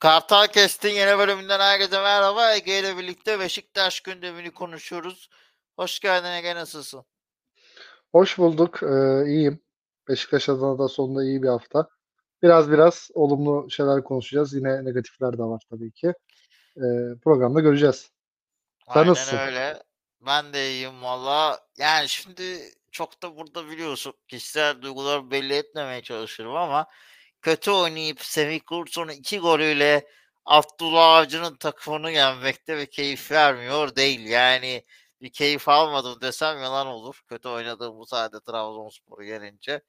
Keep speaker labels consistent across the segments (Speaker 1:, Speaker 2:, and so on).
Speaker 1: Kartal Kest'in yeni bölümünden herkese merhaba. Ege ile birlikte Beşiktaş gündemini konuşuyoruz. Hoş geldin Ege nasılsın?
Speaker 2: Hoş bulduk. Ee, iyiyim. Beşiktaş adına da sonunda iyi bir hafta. Biraz biraz olumlu şeyler konuşacağız. Yine negatifler de var tabii ki. Ee, programda göreceğiz. Sen
Speaker 1: Aynen
Speaker 2: nasılsın?
Speaker 1: öyle. Ben de iyiyim valla. Yani şimdi çok da burada biliyorsun kişisel duyguları belli etmemeye çalışıyorum ama kötü oynayıp Semih Kılıçsoy'un iki golüyle Abdullah Avcı'nın takımını yenmekte ve keyif vermiyor değil. Yani bir keyif almadım desem yalan olur. Kötü oynadığım bu sayede Trabzonspor'u yenince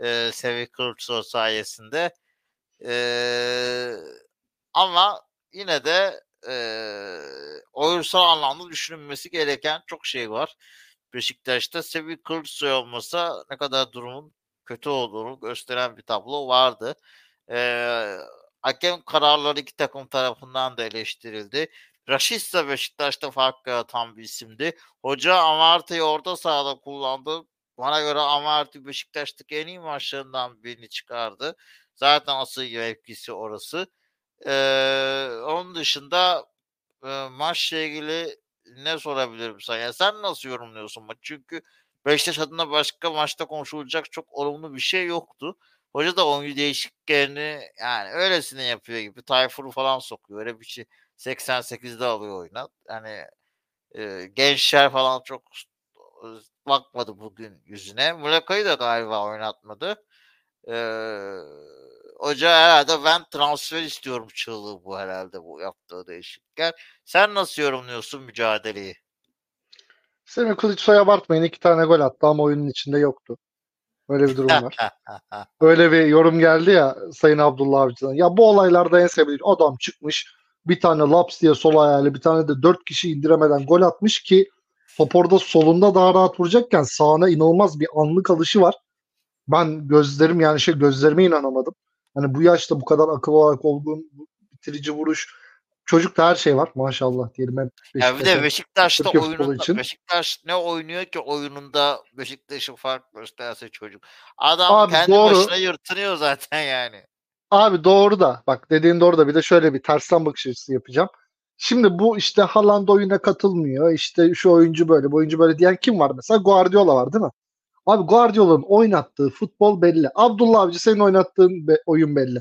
Speaker 1: e, Semih Kılıçsoy sayesinde. E, ama yine de e, oyunsal anlamda düşünülmesi gereken çok şey var. Beşiktaş'ta Semih Kılıçsoy olmasa ne kadar durumun kötü olduğunu gösteren bir tablo vardı. E, hakem kararları iki takım tarafından da eleştirildi. Raşitsa Beşiktaş'ta fark yaratan bir isimdi. Hoca Amarty'yi orta sahada kullandı. Bana göre Amarty Beşiktaş'taki en iyi maçlarından birini çıkardı. Zaten asıl mevkisi orası. Ee, onun dışında e, maçla ilgili ne sorabilirim sana? Yani sen nasıl yorumluyorsun maçı? Çünkü Beşiktaş adına başka maçta konuşulacak çok olumlu bir şey yoktu. Hoca da oyuncu değişikliklerini yani öylesine yapıyor gibi. Tayfur'u falan sokuyor. Öyle bir şey 88'de alıyor oyuna. Hani e, gençler falan çok bakmadı bugün yüzüne. Muleka'yı da galiba oynatmadı. Ee, hoca herhalde ben transfer istiyorum çığlığı bu herhalde bu yaptığı değişiklikler. Sen nasıl yorumluyorsun mücadeleyi?
Speaker 2: Semih Kılıçsoy abartmayın. iki tane gol attı ama oyunun içinde yoktu. Öyle bir durum var. Öyle bir yorum geldi ya Sayın Abdullah Avcı'dan. Ya bu olaylarda en sevdiğim adam çıkmış bir tane laps diye sol ayağıyla bir tane de dört kişi indiremeden gol atmış ki top orada solunda daha rahat vuracakken sağına inanılmaz bir anlık alışı var. Ben gözlerim yani şey gözlerime inanamadım. Hani bu yaşta bu kadar akıl olarak olgun bitirici vuruş çocukta her şey var maşallah diyelim hep
Speaker 1: Ya bir de Beşiktaş'ta oyununda
Speaker 2: için.
Speaker 1: Beşiktaş ne oynuyor ki oyununda Beşiktaş'ın fark gösterse çocuk. Adam
Speaker 2: Abi
Speaker 1: kendi
Speaker 2: doğru.
Speaker 1: başına yırtınıyor zaten yani.
Speaker 2: Abi doğru da bak dediğin doğru da bir de şöyle bir tersten bakış açısı yapacağım. Şimdi bu işte Haaland oyuna katılmıyor. işte şu oyuncu böyle, bu oyuncu böyle diyen kim var mesela? Guardiola var değil mi? Abi Guardiola'nın oynattığı futbol belli. Abdullah Avcı senin oynattığın be- oyun belli.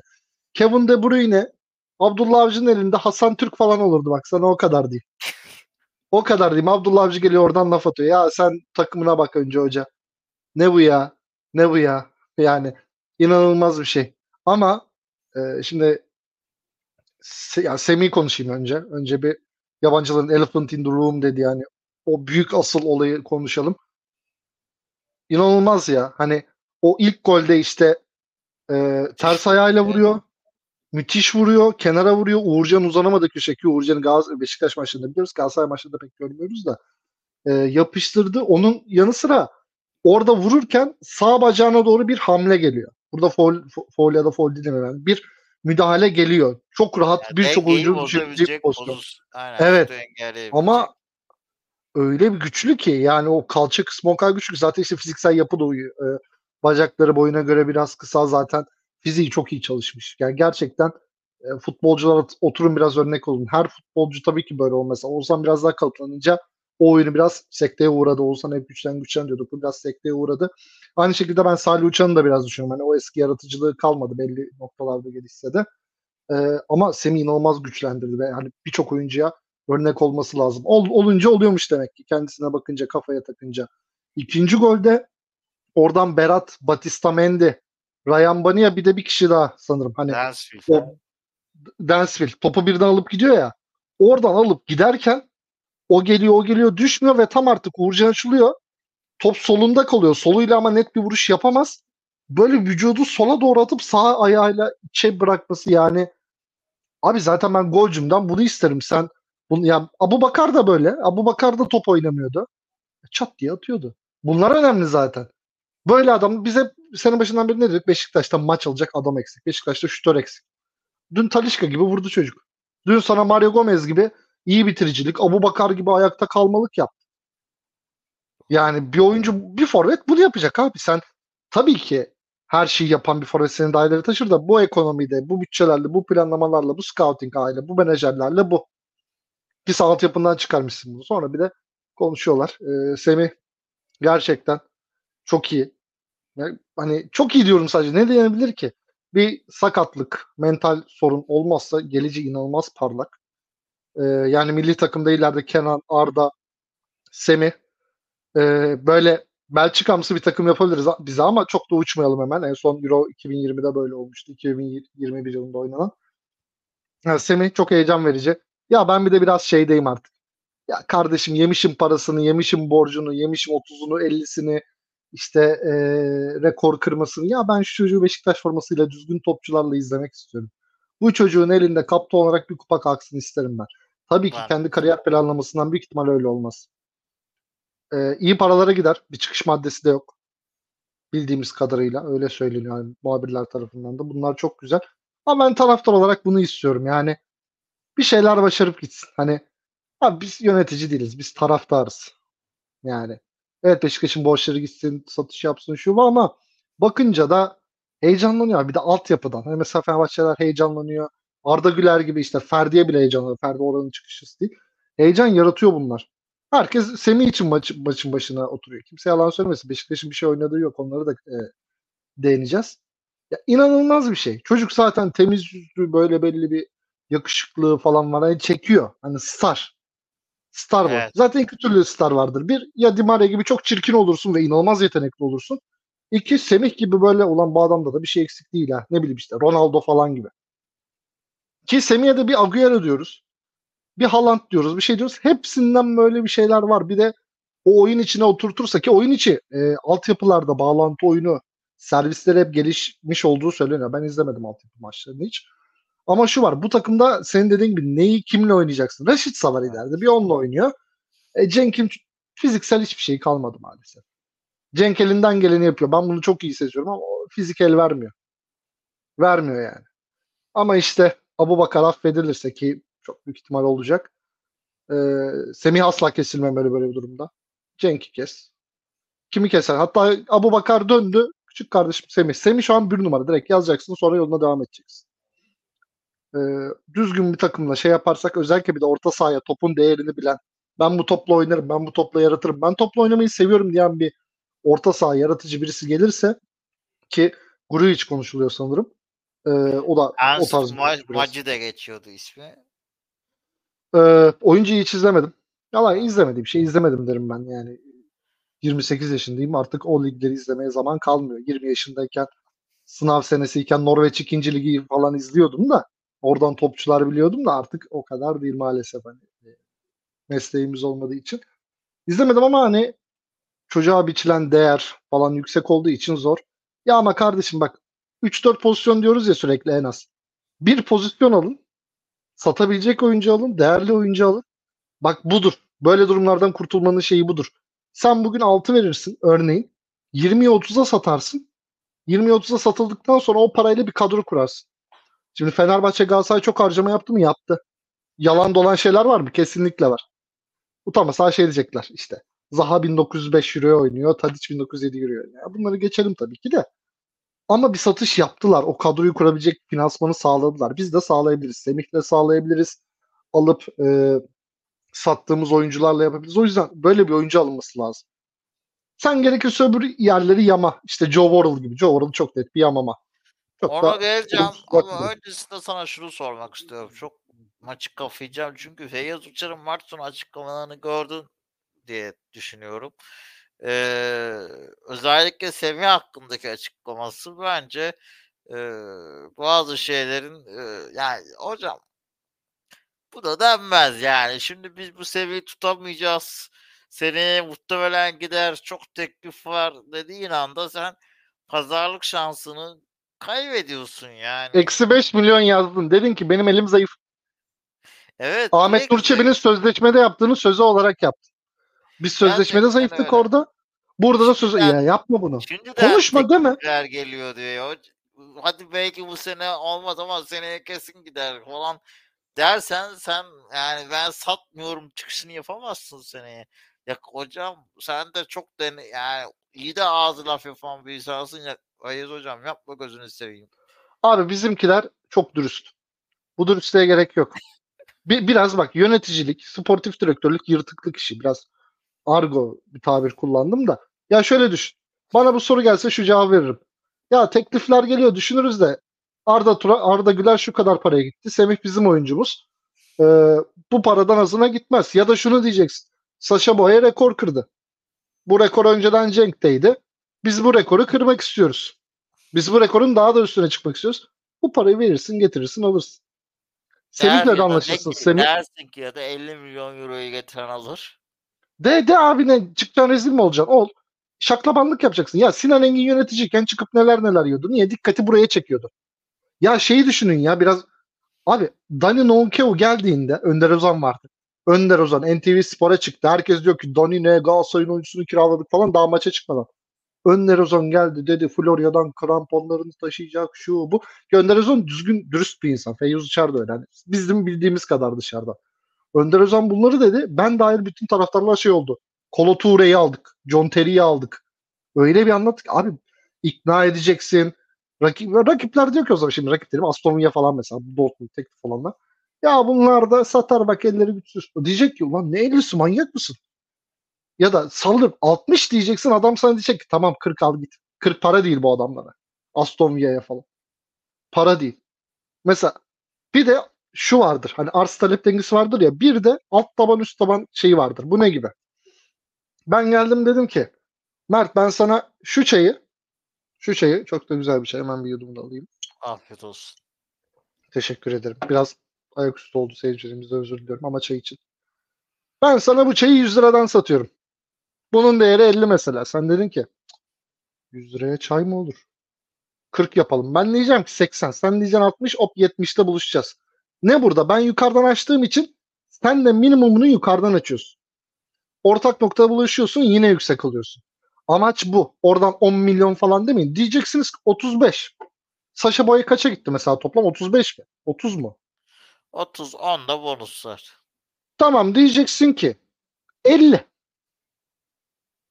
Speaker 2: Kevin De Bruyne Abdullah Avcı'nın elinde Hasan Türk falan olurdu bak sana o kadar diyeyim. O kadar diyeyim. Abdullah Avcı geliyor oradan laf atıyor. Ya sen takımına bak önce hoca. Ne bu ya? Ne bu ya? Yani inanılmaz bir şey. Ama e, şimdi Se, ya Semih'i konuşayım önce. Önce bir yabancıların elephant in the room dedi yani. O büyük asıl olayı konuşalım. İnanılmaz ya. Hani o ilk golde işte e, ters ayağıyla vuruyor. Müthiş vuruyor. Kenara vuruyor. Uğurcan uzanamadı köşe ki Uğurcan'ı Gaz Beşiktaş maçlarında biliyoruz. Galatasaray maçlarında pek görmüyoruz da. E, yapıştırdı. Onun yanı sıra orada vururken sağ bacağına doğru bir hamle geliyor. Burada foul, foul ya da foul değil mi? Bir müdahale geliyor. Çok rahat
Speaker 1: Yani
Speaker 2: birçok oyuncu düşürecek pozisyon. Evet. Ama öyle bir güçlü ki yani o kalça kısmı o kadar güçlü ki zaten işte fiziksel yapı da uyuyor. Ee, bacakları boyuna göre biraz kısa zaten fiziği çok iyi çalışmış. Yani gerçekten e, futbolculara oturun biraz örnek olun. Her futbolcu tabii ki böyle olmasa. Oğuzhan biraz daha kalıplanınca o oyunu biraz sekteye uğradı. Oğuzhan hep güçten güçten diyorduk. Bu biraz sekteye uğradı. Aynı şekilde ben Salih Uçan'ı da biraz düşünüyorum. Hani o eski yaratıcılığı kalmadı belli noktalarda gelişse de. Ee, ama Semih inanılmaz güçlendirdi ve hani birçok oyuncuya örnek olması lazım. Ol, olunca oluyormuş demek ki kendisine bakınca kafaya takınca. İkinci golde oradan Berat, Batista Mendy, Ryan Bania bir de bir kişi daha sanırım. Hani
Speaker 1: Dansfield.
Speaker 2: o Dansville topu birden alıp gidiyor ya. Oradan alıp giderken o geliyor o geliyor düşmüyor ve tam artık Uğurcan açılıyor. Top solunda kalıyor. Soluyla ama net bir vuruş yapamaz. Böyle vücudu sola doğru atıp sağ ayağıyla içe bırakması yani Abi zaten ben golcümden bunu isterim. Sen bunu ya Abu Bakar da böyle. Abu Bakar da top oynamıyordu. Çat diye atıyordu. Bunlar önemli zaten. Böyle adam bize sene başından beri ne dedik? Beşiktaş'ta maç alacak adam eksik. Beşiktaş'ta şutör eksik. Dün Talişka gibi vurdu çocuk. Dün sana Mario Gomez gibi iyi bitiricilik, Abu Bakar gibi ayakta kalmalık yaptı. Yani bir oyuncu, bir forvet bunu yapacak abi. Sen tabii ki her şeyi yapan bir forvet seni daha ileri taşır da bu ekonomide, bu bütçelerle, bu planlamalarla, bu scouting aile, bu menajerlerle bu. Pis altyapından çıkarmışsın bunu. Sonra bir de konuşuyorlar. Ee, Semih gerçekten çok iyi. Hani çok iyi diyorum sadece. Ne diyebilir ki? Bir sakatlık, mental sorun olmazsa geleceği inanılmaz parlak. Ee, yani milli takımda ileride Kenan, Arda, Semih e, böyle Belçikamsı bir takım yapabiliriz bize ama çok da uçmayalım hemen. En son Euro 2020'de böyle olmuştu. 2021 yılında oynanan. Yani Semih çok heyecan verici. Ya ben bir de biraz şeydeyim artık. Ya kardeşim yemişim parasını, yemişim borcunu, yemişim 30'unu, 50'sini, işte e, rekor kırmasını. Ya ben şu çocuğu Beşiktaş formasıyla düzgün topçularla izlemek istiyorum. Bu çocuğun elinde kaptan olarak bir kupa kalksın isterim ben. Tabii ki
Speaker 1: Ben-
Speaker 2: kendi kariyer planlamasından büyük ihtimal öyle olmaz. Ee, iyi paralara gider. Bir çıkış maddesi de yok. Bildiğimiz kadarıyla öyle söyleniyor yani muhabirler tarafından da. Bunlar çok güzel. Ama ben taraftar olarak bunu istiyorum. Yani bir şeyler başarıp gitsin. Hani abi biz yönetici değiliz. Biz taraftarız. Yani evet Beşiktaş'ın borçları gitsin, satış yapsın şu bu ama bakınca da heyecanlanıyor. Bir de altyapıdan. Hani mesela Fenerbahçeler heyecanlanıyor. Arda Güler gibi işte Ferdi'ye bile heyecanlanıyor. Ferdi oranın çıkışısı değil. Heyecan yaratıyor bunlar. Herkes Semih için maç, maçın başına oturuyor. Kimse yalan söylemesin. Beşiktaş'ın bir şey oynadığı yok. Onları da e, değineceğiz. Ya, inanılmaz bir şey. Çocuk zaten temiz yüzlü böyle belli bir yakışıklığı falan var. Yani çekiyor. Hani star. Star bu.
Speaker 1: Evet.
Speaker 2: Zaten iki türlü star vardır. Bir ya Di Maria gibi çok çirkin olursun ve inanılmaz yetenekli olursun. İki Semih gibi böyle olan bu adamda da bir şey eksik değil ha. Ne bileyim işte Ronaldo falan gibi. Ki Semih'e de bir Agüero diyoruz. Bir Haaland diyoruz. Bir şey diyoruz. Hepsinden böyle bir şeyler var. Bir de o oyun içine oturtursa ki oyun içi e, altyapılarda bağlantı oyunu servisleri hep gelişmiş olduğu söyleniyor. Ben izlemedim altyapı maçlarını hiç. Ama şu var. Bu takımda senin dediğin gibi neyi kimle oynayacaksın? Reşit Savar ileride. Bir onunla oynuyor. E, Cenk'in fiziksel hiçbir şey kalmadı maalesef. Cenk elinden geleni yapıyor. Ben bunu çok iyi seziyorum ama fizik el vermiyor. Vermiyor yani. Ama işte Abu Bakar affedilirse ki çok büyük ihtimal olacak. E, Semih asla kesilmemeli böyle bir durumda. Cenk'i kes. Kimi keser? Hatta Abu Bakar döndü. Küçük kardeşim Semih. Semih şu an bir numara. Direkt yazacaksın sonra yoluna devam edeceksin. Ee, düzgün bir takımla şey yaparsak özellikle bir de orta sahaya topun değerini bilen ben bu topla oynarım, ben bu topla yaratırım, ben topla oynamayı seviyorum diyen bir orta saha yaratıcı birisi gelirse ki Grujic konuşuluyor sanırım. Ee, o da o
Speaker 1: Ernst
Speaker 2: tarz bir
Speaker 1: Ma-. Macı da geçiyordu ismi.
Speaker 2: Ee, oyuncuyu hiç izlemedim. Yalan izlemediğim şey izlemedim derim ben yani. 28 yaşındayım artık o ligleri izlemeye zaman kalmıyor. 20 yaşındayken sınav senesiyken Norveç 2. ligi falan izliyordum da oradan topçular biliyordum da artık o kadar değil maalesef hani e, mesleğimiz olmadığı için. İzlemedim ama hani çocuğa biçilen değer falan yüksek olduğu için zor. Ya ama kardeşim bak 3-4 pozisyon diyoruz ya sürekli en az. Bir pozisyon alın. Satabilecek oyuncu alın. Değerli oyuncu alın. Bak budur. Böyle durumlardan kurtulmanın şeyi budur. Sen bugün 6 verirsin örneğin. 20'ye 30'a satarsın. 20'ye 30'a satıldıktan sonra o parayla bir kadro kurarsın. Şimdi Fenerbahçe Galatasaray çok harcama yaptı mı? Yaptı. Yalan dolan şeyler var mı? Kesinlikle var. Utanmasa şey diyecekler işte. Zaha 1905 euroya oynuyor. Tadic 1907 euroya oynuyor. Bunları geçelim tabii ki de. Ama bir satış yaptılar. O kadroyu kurabilecek finansmanı sağladılar. Biz de sağlayabiliriz. Semih'le sağlayabiliriz. Alıp e, sattığımız oyuncularla yapabiliriz. O yüzden böyle bir oyuncu alınması lazım. Sen gerekirse öbür yerleri yama. İşte Joe Worrell gibi. Joe Worrell çok net bir yamama. Çok
Speaker 1: Ona geleceğim ama öncesinde sana şunu sormak istiyorum. Çok açık kafayacağım çünkü Feyyaz Uçar'ın maç sonu açıklamalarını gördün diye düşünüyorum. Ee, özellikle Semih hakkındaki açıklaması bence e, bazı şeylerin e, yani hocam bu da denmez yani. Şimdi biz bu seviyeyi tutamayacağız. Seneye muhtemelen gider çok teklif var dediğin anda sen pazarlık şansını kaybediyorsun yani.
Speaker 2: Eksi 5 milyon yazdın. Dedin ki benim elim zayıf.
Speaker 1: Evet.
Speaker 2: Ahmet Nurçebi'nin sözleşmede yaptığını sözü olarak yaptın. Biz sözleşmede zayıftık
Speaker 1: öyle.
Speaker 2: orada. Burada da söz
Speaker 1: Şimdiden-
Speaker 2: ya yapma bunu. Konuşma deme.
Speaker 1: teklifler geliyor diyor. Hadi belki bu sene olmaz ama seneye kesin gider falan dersen sen yani ben satmıyorum çıkışını yapamazsın seneye. Ya hocam sen de çok dene yani iyi de ağzı laf yapan bir insansın ya Ayız hocam yapma gözünü seveyim.
Speaker 2: Abi bizimkiler çok dürüst. Bu dürüstlüğe gerek yok. Bir, biraz bak yöneticilik, sportif direktörlük yırtıklık işi. Biraz argo bir tabir kullandım da. Ya şöyle düşün. Bana bu soru gelse şu cevabı veririm. Ya teklifler geliyor düşünürüz de Arda Tura, Arda Güler şu kadar paraya gitti. Semih bizim oyuncumuz. Ee, bu paradan azına gitmez. Ya da şunu diyeceksin. Saşa Boya rekor kırdı. Bu rekor önceden Cenk'teydi. Biz bu rekoru kırmak istiyoruz. Biz bu rekorun daha da üstüne çıkmak istiyoruz. Bu parayı verirsin, getirirsin, alırsın. Semih'le de anlaşırsın. Semih...
Speaker 1: Dersin ki ya da 50 milyon euroyu getiren alır.
Speaker 2: De de abi ne çıkacaksın rezil mi olacaksın? Ol. Şaklabanlık yapacaksın. Ya Sinan Engin yöneticiyken çıkıp neler neler yiyordu. Niye? Dikkati buraya çekiyordu. Ya şeyi düşünün ya biraz. Abi Dani Nonkeo geldiğinde Önder Ozan vardı. Önder Ozan NTV Spor'a çıktı. Herkes diyor ki Dani ne Galatasaray'ın oyuncusunu kiraladık falan daha maça çıkmadan. Önder Ozan geldi dedi Florya'dan kramponlarını taşıyacak şu bu. Önder Ozan düzgün dürüst bir insan. Feyyuz da öyle. Yani bizim bildiğimiz kadar dışarıda. Önder Özen bunları dedi. Ben dahil bütün taraftarlar şey oldu. Kolo Toure'yi aldık. John Terry'i aldık. Öyle bir anlattık. Abi ikna edeceksin. Rakip, rakipler diyor ki o zaman şimdi rakip dedim Aston Villa falan mesela Dortmund teklif olanlar. Ya bunlar da satar bak elleri güçsüz. Diyecek ki ulan ne ellisi manyak mısın? Ya da saldır 60 diyeceksin adam sana diyecek ki tamam 40 al git. 40 para değil bu adamlara. Aston Villa'ya falan. Para değil. Mesela bir de şu vardır. Hani arz talep dengesi vardır ya. Bir de alt taban üst taban şeyi vardır. Bu ne gibi? Ben geldim dedim ki Mert ben sana şu çayı şu çayı çok da güzel bir çay. Hemen bir yudum da alayım.
Speaker 1: Afiyet olsun.
Speaker 2: Teşekkür ederim. Biraz ayaküstü oldu seyircilerimizde özür diliyorum ama çay için. Ben sana bu çayı 100 liradan satıyorum. Bunun değeri 50 mesela. Sen dedin ki 100 liraya çay mı olur? 40 yapalım. Ben diyeceğim ki 80. Sen diyeceksin 60. Hop 70'te buluşacağız. Ne burada? Ben yukarıdan açtığım için sen de minimumunu yukarıdan açıyorsun. Ortak noktada buluşuyorsun yine yüksek alıyorsun. Amaç bu. Oradan 10 milyon falan demeyin. Diyeceksiniz ki 35. Saşa Boya kaça gitti mesela toplam? 35 mi? 30 mu?
Speaker 1: 30 10 da bonus var.
Speaker 2: Tamam diyeceksin ki 50.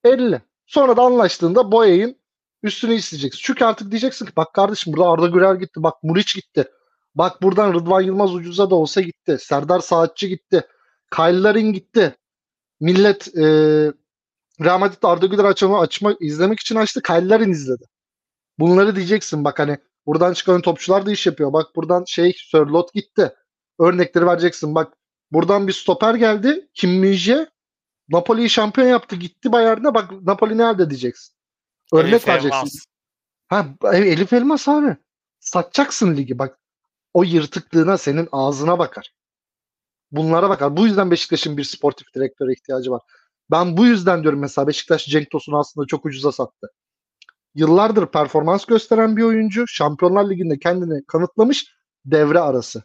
Speaker 2: 50. Sonra da anlaştığında Boya'nın üstünü isteyeceksin. Çünkü artık diyeceksin ki bak kardeşim burada Arda Güler gitti. Bak Muriç gitti. Bak buradan Rıdvan Yılmaz ucuza da olsa gitti. Serdar Saatçi gitti. Kyle gitti. Millet e, Real Madrid Arda Güler açma, açma izlemek için açtı. Kyle izledi. Bunları diyeceksin bak hani buradan çıkan topçular da iş yapıyor. Bak buradan şey Sörlot gitti. Örnekleri vereceksin. Bak buradan bir stoper geldi. Kim Minje Napoli'yi şampiyon yaptı. Gitti Bayern'e. Bak Napoli nerede diyeceksin. Örnek Elif vereceksin. Elmas. Ha, Elif Elmas abi. Satacaksın ligi. Bak o yırtıklığına senin ağzına bakar. Bunlara bakar. Bu yüzden Beşiktaş'ın bir sportif direktöre ihtiyacı var. Ben bu yüzden diyorum mesela Beşiktaş Cenk Tosun'u aslında çok ucuza sattı. Yıllardır performans gösteren bir oyuncu. Şampiyonlar Ligi'nde kendini kanıtlamış devre arası.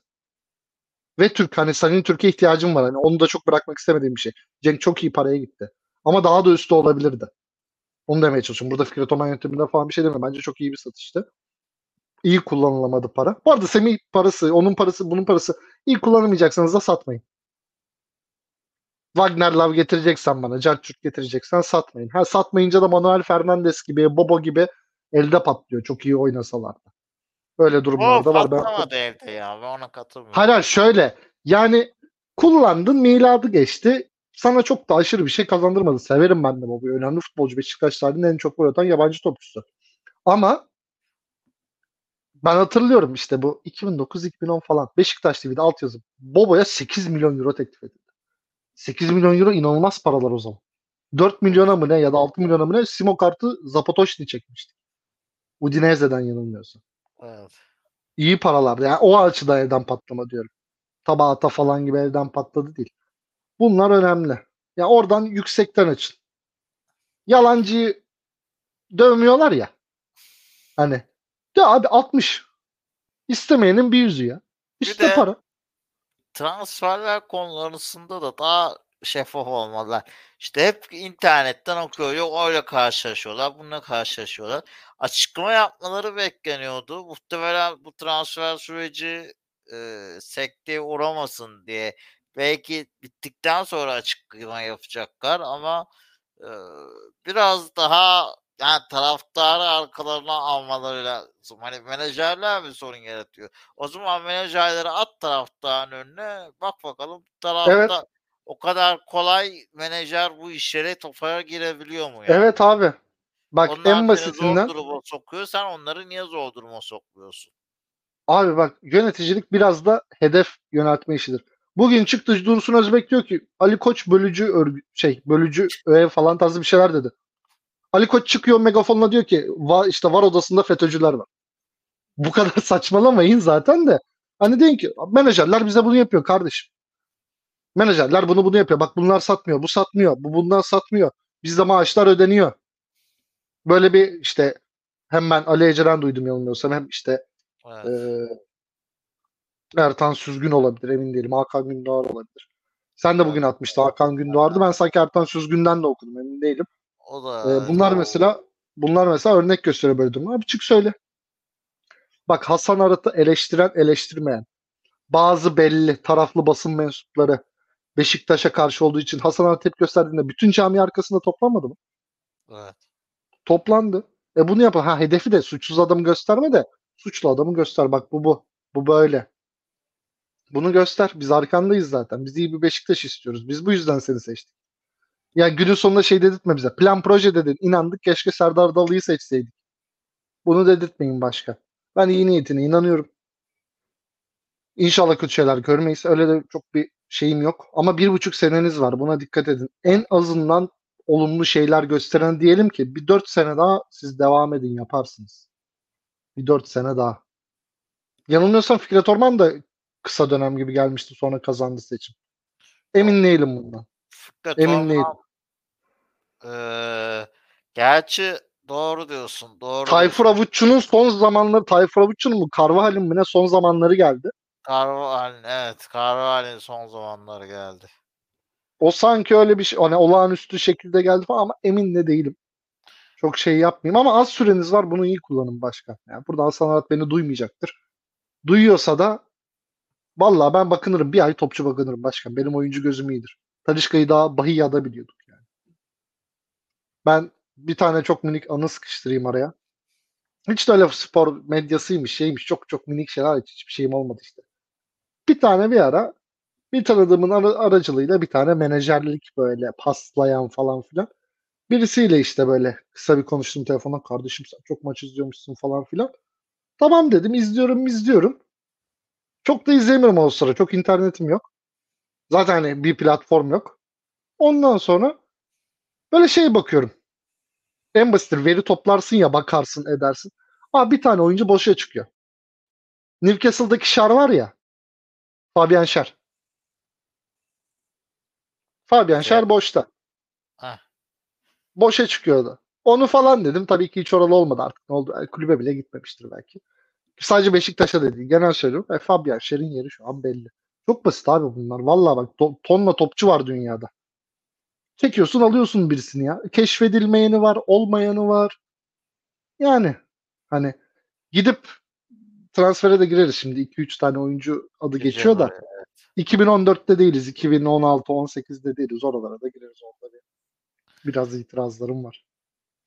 Speaker 2: Ve Türk hani senin Türkiye ihtiyacın var. Hani onu da çok bırakmak istemediğim bir şey. Cenk çok iyi paraya gitti. Ama daha da üstü olabilirdi. Onu demeye çalışıyorum. Burada Fikret Oman yönetiminde falan bir şey demiyorum. Bence çok iyi bir satıştı iyi kullanılamadı para. Bu arada Semih parası, onun parası, bunun parası iyi kullanamayacaksanız da satmayın. Wagner Love getireceksen bana, Cartürk getireceksen satmayın. Ha satmayınca da Manuel Fernandes gibi, Bobo gibi elde patlıyor. Çok iyi oynasalar da. Öyle durumlar da var.
Speaker 1: Ben... evde ya. Ben ona katılmıyorum.
Speaker 2: Hayır şöyle. Yani kullandın, miladı geçti. Sana çok da aşırı bir şey kazandırmadı. Severim ben de Bobo'yu. Önemli futbolcu. Beşiktaş tarihinin en çok gol atan yabancı topçusu. Ama ben hatırlıyorum işte bu 2009-2010 falan Beşiktaş TV'de altyazı Bobo'ya 8 milyon euro teklif edildi. 8 milyon euro inanılmaz paralar o zaman. 4 milyona mı ne ya da 6 milyona mı ne Simo kartı Zapatoşni çekmişti. Udinese'den yanılmıyorsam.
Speaker 1: Evet.
Speaker 2: İyi paralar. Yani o açıdan evden patlama diyorum. Tabata falan gibi evden patladı değil. Bunlar önemli. Ya yani oradan yüksekten açın. Yalancıyı dövmüyorlar ya. Hani ya abi 60. İstemeyenin bir yüzü ya. İşte
Speaker 1: bir de,
Speaker 2: para.
Speaker 1: Transferler konularında da daha şeffaf olmalılar. İşte hep internetten okuyor. Yok öyle karşılaşıyorlar. Bununla karşılaşıyorlar. Açıklama yapmaları bekleniyordu. Muhtemelen bu transfer süreci e, sekteye uğramasın diye. Belki bittikten sonra açıklama yapacaklar ama e, biraz daha yani taraftarı arkalarına almaları lazım. Hani menajerler bir sorun yaratıyor. O zaman menajerleri at taraftarın önüne. Bak bakalım tarafta
Speaker 2: Evet.
Speaker 1: O kadar kolay menajer bu işlere topaya girebiliyor mu yani?
Speaker 2: Evet abi. Bak
Speaker 1: Onlar
Speaker 2: en basitinden
Speaker 1: zor duruma sokuyor. Sen onları niye zor duruma sokmuyorsun?
Speaker 2: abi bak yöneticilik biraz da hedef yöneltme işidir. Bugün çıktı Dursun Özbek diyor ki Ali Koç bölücü örgü şey bölücü öğe falan tarzı bir şeyler dedi. Ali Koç çıkıyor megafonla diyor ki va, işte var odasında FETÖ'cüler var. Bu kadar saçmalamayın zaten de. Hani deyin ki menajerler bize bunu yapıyor kardeşim. Menajerler bunu bunu yapıyor. Bak bunlar satmıyor. Bu satmıyor. Bu bundan satmıyor. Bizde maaşlar ödeniyor. Böyle bir işte hem ben Ali Eceren duydum yanılmıyorsam hem işte
Speaker 1: Evet.
Speaker 2: ee, Ertan Süzgün olabilir emin değilim. Hakan Gündoğar olabilir. Sen de bugün atmıştın Hakan Gündoğar'dı. Ben sanki Ertan Süzgün'den de okudum emin değilim.
Speaker 1: O da
Speaker 2: Ee, bunlar mesela bunlar mesela örnek gösteriyor böyle durumlar. Abi çık söyle. Bak Hasan Arat'ı eleştiren eleştirmeyen bazı belli taraflı basın mensupları Beşiktaş'a karşı olduğu için Hasan Arat tepki gösterdiğinde bütün cami arkasında toplanmadı mı?
Speaker 1: evet.
Speaker 2: Toplandı. E bunu yapın. Ha hedefi de suçsuz adamı gösterme de suçlu adamı göster. Bak bu bu. Bu böyle. Bunu göster. Biz arkandayız zaten. Biz iyi bir Beşiktaş istiyoruz. Biz bu yüzden seni seçtik. Ya günün sonunda şey dedirtme bize. Plan proje dedin. İnandık. Keşke Serdar Dalı'yı seçseydik. Bunu dedirtmeyin başka. Ben iyi niyetine inanıyorum. İnşallah kötü şeyler görmeyiz. Öyle de çok bir şeyim yok. Ama bir buçuk seneniz var. Buna dikkat edin. En azından olumlu şeyler gösteren diyelim ki bir dört sene daha siz devam edin yaparsınız. Bir dört sene daha. Yanılmıyorsam Fikret Orman da kısa dönem gibi gelmişti sonra kazandı seçim. Emin değilim bundan.
Speaker 1: Fikret
Speaker 2: Emin
Speaker 1: Orman,
Speaker 2: değilim.
Speaker 1: eee, gerçi doğru diyorsun. Doğru
Speaker 2: Tayfur. Avutçu'nun son zamanları Tayfur Avutçu'nun mu Carvajal'in mi ne son zamanları geldi.
Speaker 1: Carvalho, evet. Carvalho'nun son zamanları geldi.
Speaker 2: O sanki öyle bir şey hani olağanüstü şekilde geldi falan ama emin de değilim. Çok şey yapmayayım ama az süreniz var bunu iyi kullanın başkan. Yani burada Hasan Arat beni duymayacaktır. Duyuyorsa da vallahi ben bakınırım. Bir ay topçu bakınırım başkan. Benim oyuncu gözüm iyidir. Talişka'yı daha Bahiya'da biliyorduk yani. Ben bir tane çok minik anı sıkıştırayım araya. Hiç de öyle spor medyasıymış şeymiş çok çok minik şeyler hiç hiçbir şeyim olmadı işte. Bir tane bir ara bir tanıdığımın ara- aracılığıyla bir tane menajerlik böyle paslayan falan filan. Birisiyle işte böyle kısa bir konuştum telefonda. Kardeşim sen çok maç izliyormuşsun falan filan. Tamam dedim izliyorum izliyorum. Çok da izleyemiyorum o sıra. Çok internetim yok. Zaten hani bir platform yok. Ondan sonra böyle şey bakıyorum. En basittir veri toplarsın ya bakarsın edersin. Aa bir tane oyuncu boşa çıkıyor. Newcastle'daki Şar var ya. Fabian Şer. Fabian
Speaker 1: Güzel.
Speaker 2: Şer boşta.
Speaker 1: Heh.
Speaker 2: Boşa çıkıyordu. Onu falan dedim. Tabii ki hiç oralı olmadı artık. Ne oldu? Yani kulübe bile gitmemiştir belki. Sadece Beşiktaş'a değil. Genel söylüyorum. E, Fabian Şer'in yeri şu an belli. Çok basit abi bunlar. Vallahi bak to- tonla topçu var dünyada. Çekiyorsun alıyorsun birisini ya. Keşfedilmeyeni var, olmayanı var. Yani hani gidip transfere de gireriz şimdi. 2-3 tane oyuncu adı geçiyor da.
Speaker 1: Oraya.
Speaker 2: 2014'te değiliz. 2016 18'de değiliz. Oralara da gireriz. Orada bir, biraz itirazlarım var.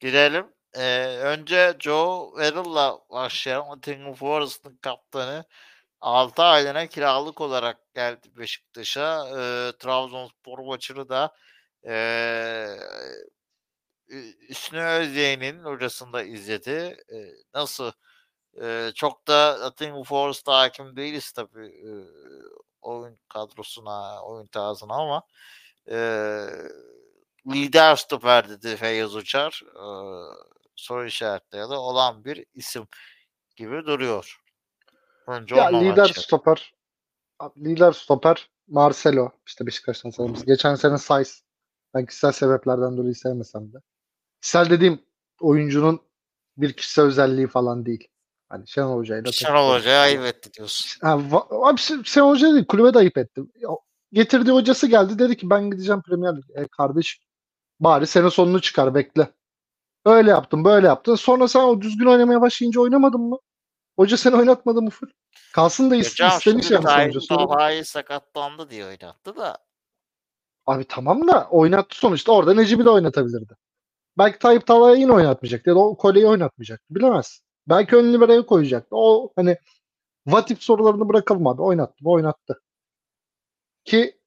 Speaker 1: Gidelim. Ee, önce Joe Verril'la başlayalım. Nottingham Forest'ın kaptanı. 6 aylığına kiralık olarak geldi Beşiktaş'a. Ee, Trabzonspor maçını da ee, Üstüne Özyeğin'in hocasında izledi. Ee, nasıl? Çok da Nottingham Forest'a hakim değiliz tabii ee, oyun kadrosuna, oyun tarzına ama ee, lider stoper dedi Feyyaz Uçar. Ee, soru işaretleri de olan bir isim gibi duruyor. Önce
Speaker 2: Ya lider
Speaker 1: başlayalım.
Speaker 2: stoper lider stoper Marcelo işte Beşiktaş'tan sanırız. Geçen sene Saiz. Ben kişisel sebeplerden dolayı sevmesem de. Kişisel dediğim oyuncunun bir kişisel özelliği falan değil. Hani Şenol Hoca'yla
Speaker 1: Şenol Hoca'ya ayıp etti diyorsun.
Speaker 2: Ha, abi Şen- Şenol Hoca değil kulübe de ayıp etti. Getirdiği hocası geldi dedi ki ben gideceğim Premier Lig. E kardeş bari sene sonunu çıkar bekle. Öyle yaptın böyle yaptın. Sonra sen o düzgün oynamaya başlayınca oynamadın mı? Hoca seni oynatmadı mı full? Kalsın da is-
Speaker 1: Hocam
Speaker 2: istemiş yani sonucu.
Speaker 1: Talha'yı sakatlandı diye oynattı da
Speaker 2: Abi tamam da oynattı sonuçta. Orada Necip'i de oynatabilirdi. Belki Tayyip Talha'yı yine oynatmayacaktı ya da o Kole'yi oynatmayacaktı. Bilemez. Belki ön libero'ya koyacaktı. O hani what if sorularını bırakalım abi. Oynattı mı? Oynattı. Ki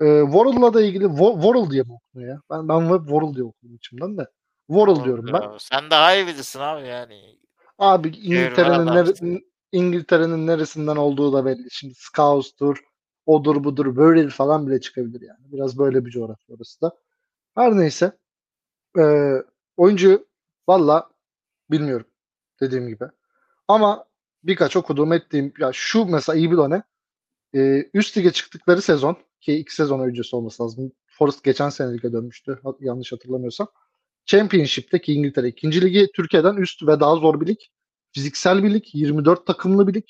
Speaker 2: e, Worrell'la da ilgili Wo- Worrell diye mi okunuyor ya? Ben, ben Worrell diye okudum içimden de. Worrell diyorum ben.
Speaker 1: Sen daha iyi bilirsin abi yani.
Speaker 2: Abi İngiltere'nin nere- İngiltere'nin neresinden olduğu da belli. Şimdi Scouses'tur, odur budur, Wirral falan bile çıkabilir yani. Biraz böyle bir coğrafya orası da. Her neyse. Ee, oyuncu valla bilmiyorum dediğim gibi. Ama birkaç okuduğum ettiğim ya şu mesela iyi bir ne? Ee, üst lige çıktıkları sezon ki iki sezon öncesi olması lazım. Forest geçen sene lige dönmüştü yanlış hatırlamıyorsam. Championship'teki İngiltere ikinci ligi Türkiye'den üst ve daha zor bir lig. Fiziksel bir lig, 24 takımlı bir lig.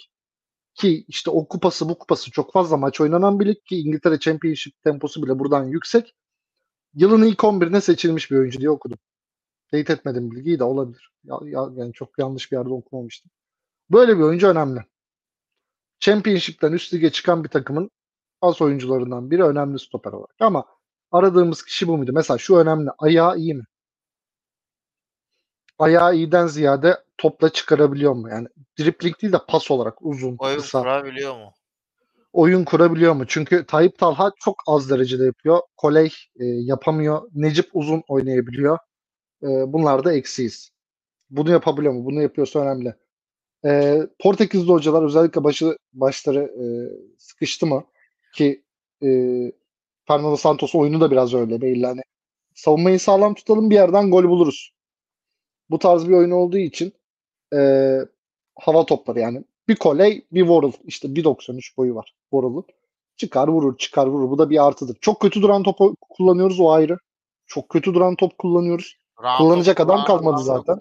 Speaker 2: Ki işte o kupası bu kupası çok fazla maç oynanan bir lig ki İngiltere Championship temposu bile buradan yüksek. Yılın ilk 11'ine seçilmiş bir oyuncu diye okudum. Teyit etmedim bilgiyi de olabilir. Ya, ya- yani çok yanlış bir yerde okumamıştım. Böyle bir oyuncu önemli. Championship'ten üst lige çıkan bir takımın az oyuncularından biri önemli stoper olarak. Ama aradığımız kişi bu muydu? Mesela şu önemli. Ayağı iyi mi? Ayağı iyiden ziyade topla çıkarabiliyor mu? Yani dripling değil de pas olarak uzun,
Speaker 1: Oyun
Speaker 2: kısa.
Speaker 1: kurabiliyor mu?
Speaker 2: oyun kurabiliyor mu? Çünkü Tayyip Talha çok az derecede yapıyor. Koley e, yapamıyor. Necip uzun oynayabiliyor. E, bunlar da eksiyiz. Bunu yapabiliyor mu? Bunu yapıyorsa önemli. E, Portekizli hocalar özellikle başı başları e, sıkıştı mı? Ki e, Fernando Santos oyunu da biraz öyle belli. Hani savunmayı sağlam tutalım bir yerden gol buluruz. Bu tarz bir oyun olduğu için e, hava topları yani bir koley bir Worrell işte 1.93 boyu var Worrell'ın. Çıkar vurur çıkar vurur bu da bir artıdır. Çok kötü duran topu kullanıyoruz o ayrı. Çok kötü duran top kullanıyoruz.
Speaker 1: Round
Speaker 2: Kullanacak adam
Speaker 1: round
Speaker 2: kalmadı
Speaker 1: of-
Speaker 2: zaten.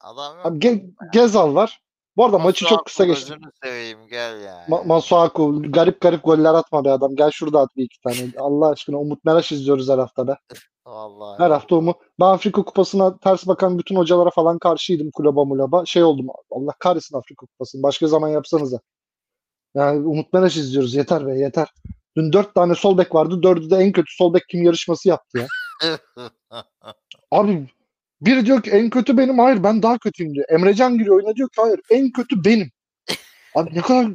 Speaker 1: Adam yok.
Speaker 2: Abi Ge- Gezal var. Bu arada maçı çok kısa geçti.
Speaker 1: Seveyim gel ya.
Speaker 2: Ma- Masuaku garip garip goller atma be adam. Gel şurada at bir iki tane. Allah aşkına Umut Meraş izliyoruz her hafta be.
Speaker 1: Vallahi.
Speaker 2: Her hafta Umut. Ben Afrika Kupası'na ters bakan bütün hocalara falan karşıydım kulüba mulaba. Şey oldum. Allah kahretsin Afrika Kupası'nı. Başka zaman yapsanıza. Yani Umut Meraş izliyoruz. Yeter be yeter. Dün dört tane sol bek vardı. Dördü de en kötü sol bek kim yarışması yaptı ya. Abi biri diyor ki en kötü benim. Hayır ben daha kötüyüm diyor. Emrecan giriyor oyuna diyor ki hayır en kötü benim. Abi ne kadar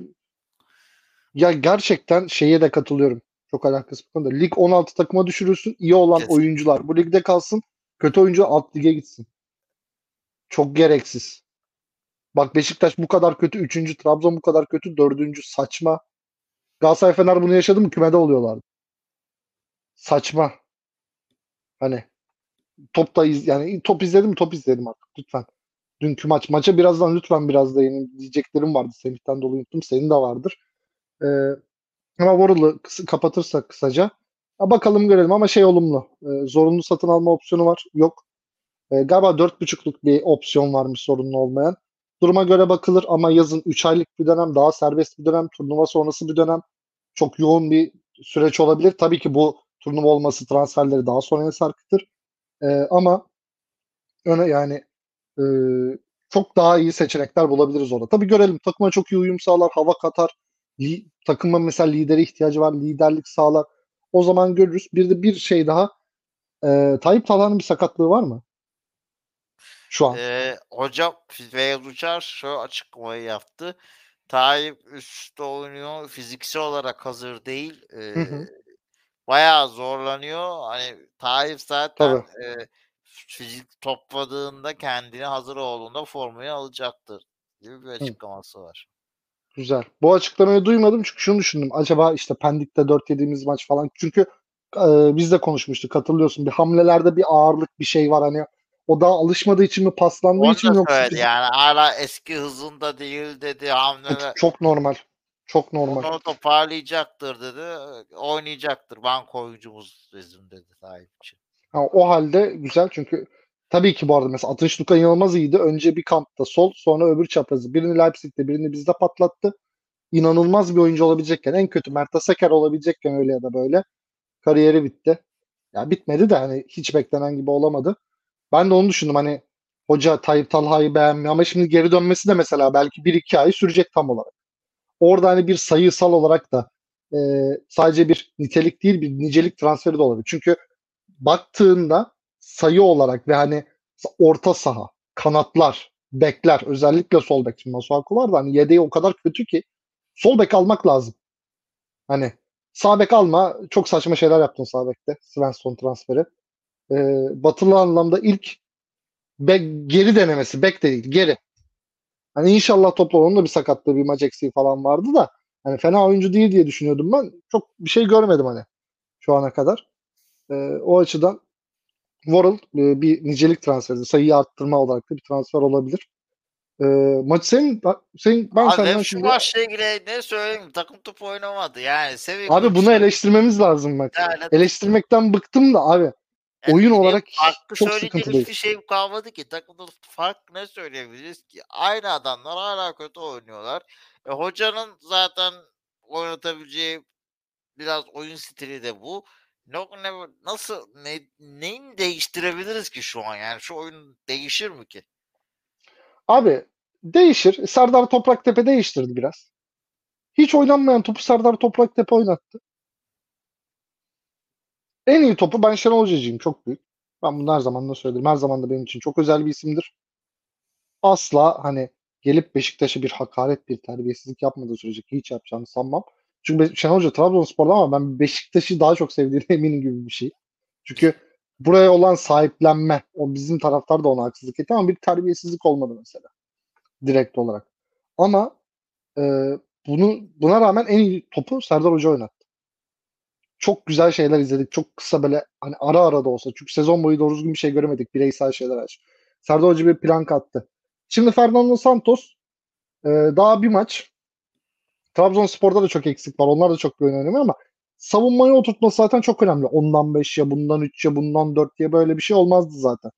Speaker 2: ya gerçekten şeye de katılıyorum. Çok alakası bu konuda. Lig 16 takıma düşürülsün. iyi olan
Speaker 1: Kesin.
Speaker 2: oyuncular bu ligde kalsın. Kötü oyuncu alt lige gitsin. Çok gereksiz. Bak Beşiktaş bu kadar kötü. Üçüncü. Trabzon bu kadar kötü. Dördüncü. Saçma. Galatasaray Fener bunu yaşadı mı kümede oluyorlardı. Saçma. Hani top iz, yani top izledim top izledim artık lütfen. Dünkü maç. Maça birazdan lütfen biraz da yeni diyeceklerim vardı. Semih'ten dolayı unuttum. Senin de vardır. Ee, ama kısa- kapatırsak kısaca. Ha, bakalım görelim ama şey olumlu. Ee, zorunlu satın alma opsiyonu var. Yok. Ee, galiba 4.5'luk bir opsiyon varmış zorunlu olmayan. Duruma göre bakılır ama yazın 3 aylık bir dönem, daha serbest bir dönem, turnuva sonrası bir dönem. Çok yoğun bir süreç olabilir. Tabii ki bu turnuva olması transferleri daha sonraya sarkıtır. Ee, ama öne yani e, çok daha iyi seçenekler bulabiliriz orada. Tabii görelim. Takıma çok iyi uyum sağlar, hava katar. Li, takıma mesela lidere ihtiyacı var, liderlik sağlar. O zaman görürüz. Bir de bir şey daha. E, Tayyip Talha'nın bir sakatlığı var mı? Şu an.
Speaker 1: Ee, hocam Feyyaz Uçar şu açıklamayı yaptı. Tayyip üstte oynuyor. Fiziksel olarak hazır değil. Ee,
Speaker 2: Hı hı.
Speaker 1: Bayağı zorlanıyor. Hani Tayyip zaten e, fizik topladığında kendini hazır olduğunda formayı alacaktır gibi bir açıklaması var.
Speaker 2: Güzel. Bu açıklamayı duymadım çünkü şunu düşündüm. Acaba işte Pendik'te 4 yediğimiz maç falan. Çünkü e, biz de konuşmuştuk hatırlıyorsun. Bir hamlelerde bir ağırlık bir şey var hani. O daha alışmadığı için mi paslandığı
Speaker 1: Onu
Speaker 2: için mi yoksa
Speaker 1: söyledi yani hala eski hızında değil dedi hamleler.
Speaker 2: çok normal. Çok normal.
Speaker 1: Onu toparlayacaktır dedi. Oynayacaktır. Bank oyuncumuz bizim dedi Tayyip için.
Speaker 2: Ha, o halde güzel çünkü tabii ki bu arada mesela Atış Luka inanılmaz iyiydi. Önce bir kampta sol sonra öbür çaprazı. Birini Leipzig'te birini bizde patlattı. İnanılmaz bir oyuncu olabilecekken en kötü Mert Asaker olabilecekken öyle ya da böyle kariyeri bitti. Ya bitmedi de hani hiç beklenen gibi olamadı. Ben de onu düşündüm hani hoca Tayyip Talha'yı beğenmiyor ama şimdi geri dönmesi de mesela belki 1-2 ay sürecek tam olarak. Orada hani bir sayısal olarak da e, sadece bir nitelik değil bir nicelik transferi de olabilir. Çünkü baktığında sayı olarak ve hani orta saha, kanatlar, bekler özellikle sol bek. Şimdi Masuaku var da hani yedeği o kadar kötü ki sol bek almak lazım. Hani sağ bek alma. Çok saçma şeyler yaptın sağ bekte. Svensson transferi. Ee, batılı anlamda ilk bek, geri denemesi. Bek de değil. Geri. Hani inşallah toplar onun da bir sakatlığı, bir maç eksiği falan vardı da hani fena oyuncu değil diye düşünüyordum ben. Çok bir şey görmedim hani şu ana kadar. Ee, o açıdan Worrell e, bir nicelik transferi, sayıyı arttırma olarak da bir transfer olabilir. E, maç senin, senin ben
Speaker 1: Abi
Speaker 2: senden şimdi...
Speaker 1: maçla ilgili ne söyleyeyim takım topu oynamadı yani seviye
Speaker 2: Abi bunu eleştirmemiz lazım bak. Yani, Eleştirmekten bıktım da abi. Yani oyun olarak farklı çok sıkıntılıyız.
Speaker 1: Hiçbir şey kalmadı ki. Takımda fark ne söyleyebiliriz ki? Aynı adamlar hala kötü oynuyorlar. E, hocanın zaten oynatabileceği biraz oyun stili de bu. Ne, ne, nasıl ne, neyin değiştirebiliriz ki şu an yani şu oyun değişir mi ki?
Speaker 2: Abi değişir. Serdar Topraktepe değiştirdi biraz. Hiç oynanmayan topu Serdar Topraktepe oynattı. En iyi topu ben Şenol Hoca'cıyım. Çok büyük. Ben bunu her zaman da söyledim. Her zaman da benim için çok özel bir isimdir. Asla hani gelip Beşiktaş'a bir hakaret, bir terbiyesizlik yapmadığı sürece hiç yapacağını sanmam. Çünkü Şenol Hoca Trabzonspor'da ama ben Beşiktaş'ı daha çok sevdiğine eminim gibi bir şey. Çünkü buraya olan sahiplenme, o bizim taraftar da ona haksızlık etti ama bir terbiyesizlik olmadı mesela. Direkt olarak. Ama e, bunu buna rağmen en iyi topu Serdar Hoca oynattı. Çok güzel şeyler izledik. Çok kısa böyle hani ara ara da olsa. Çünkü sezon boyu doğru düzgün bir şey göremedik. Bireysel şeyler aç. Serdar Hoca bir plan kattı. Şimdi Fernando Santos e, daha bir maç Trabzonspor'da da çok eksik var. Onlar da çok bir oynamıyor ama savunmayı oturtması zaten çok önemli. Ondan 5 ya bundan 3 ya bundan 4 diye böyle bir şey olmazdı zaten.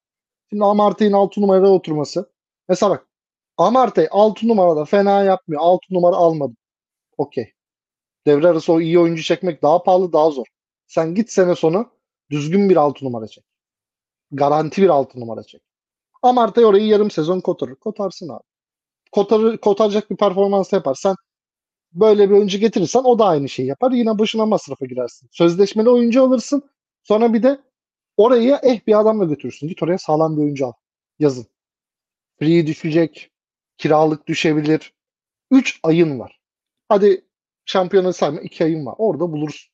Speaker 2: Şimdi Amartey'in 6 numaraya oturması. Mesela bak Amartey 6 numarada fena yapmıyor. 6 numara almadım. Okey. Devre arası o iyi oyuncu çekmek daha pahalı daha zor. Sen git sene sonu düzgün bir 6 numara çek. Garanti bir 6 numara çek. Amartey orayı yarım sezon kotarır. Kotarsın abi. Kotarır, kotaracak bir performans yapar. Sen böyle bir oyuncu getirirsen o da aynı şeyi yapar. Yine boşuna masrafa girersin. Sözleşmeli oyuncu alırsın. Sonra bir de oraya eh bir adamla götürürsün. Git oraya sağlam bir oyuncu al. Yazın. Free düşecek. Kiralık düşebilir. 3 ayın var. Hadi şampiyona sayma 2 ayın var. Orada bulursun.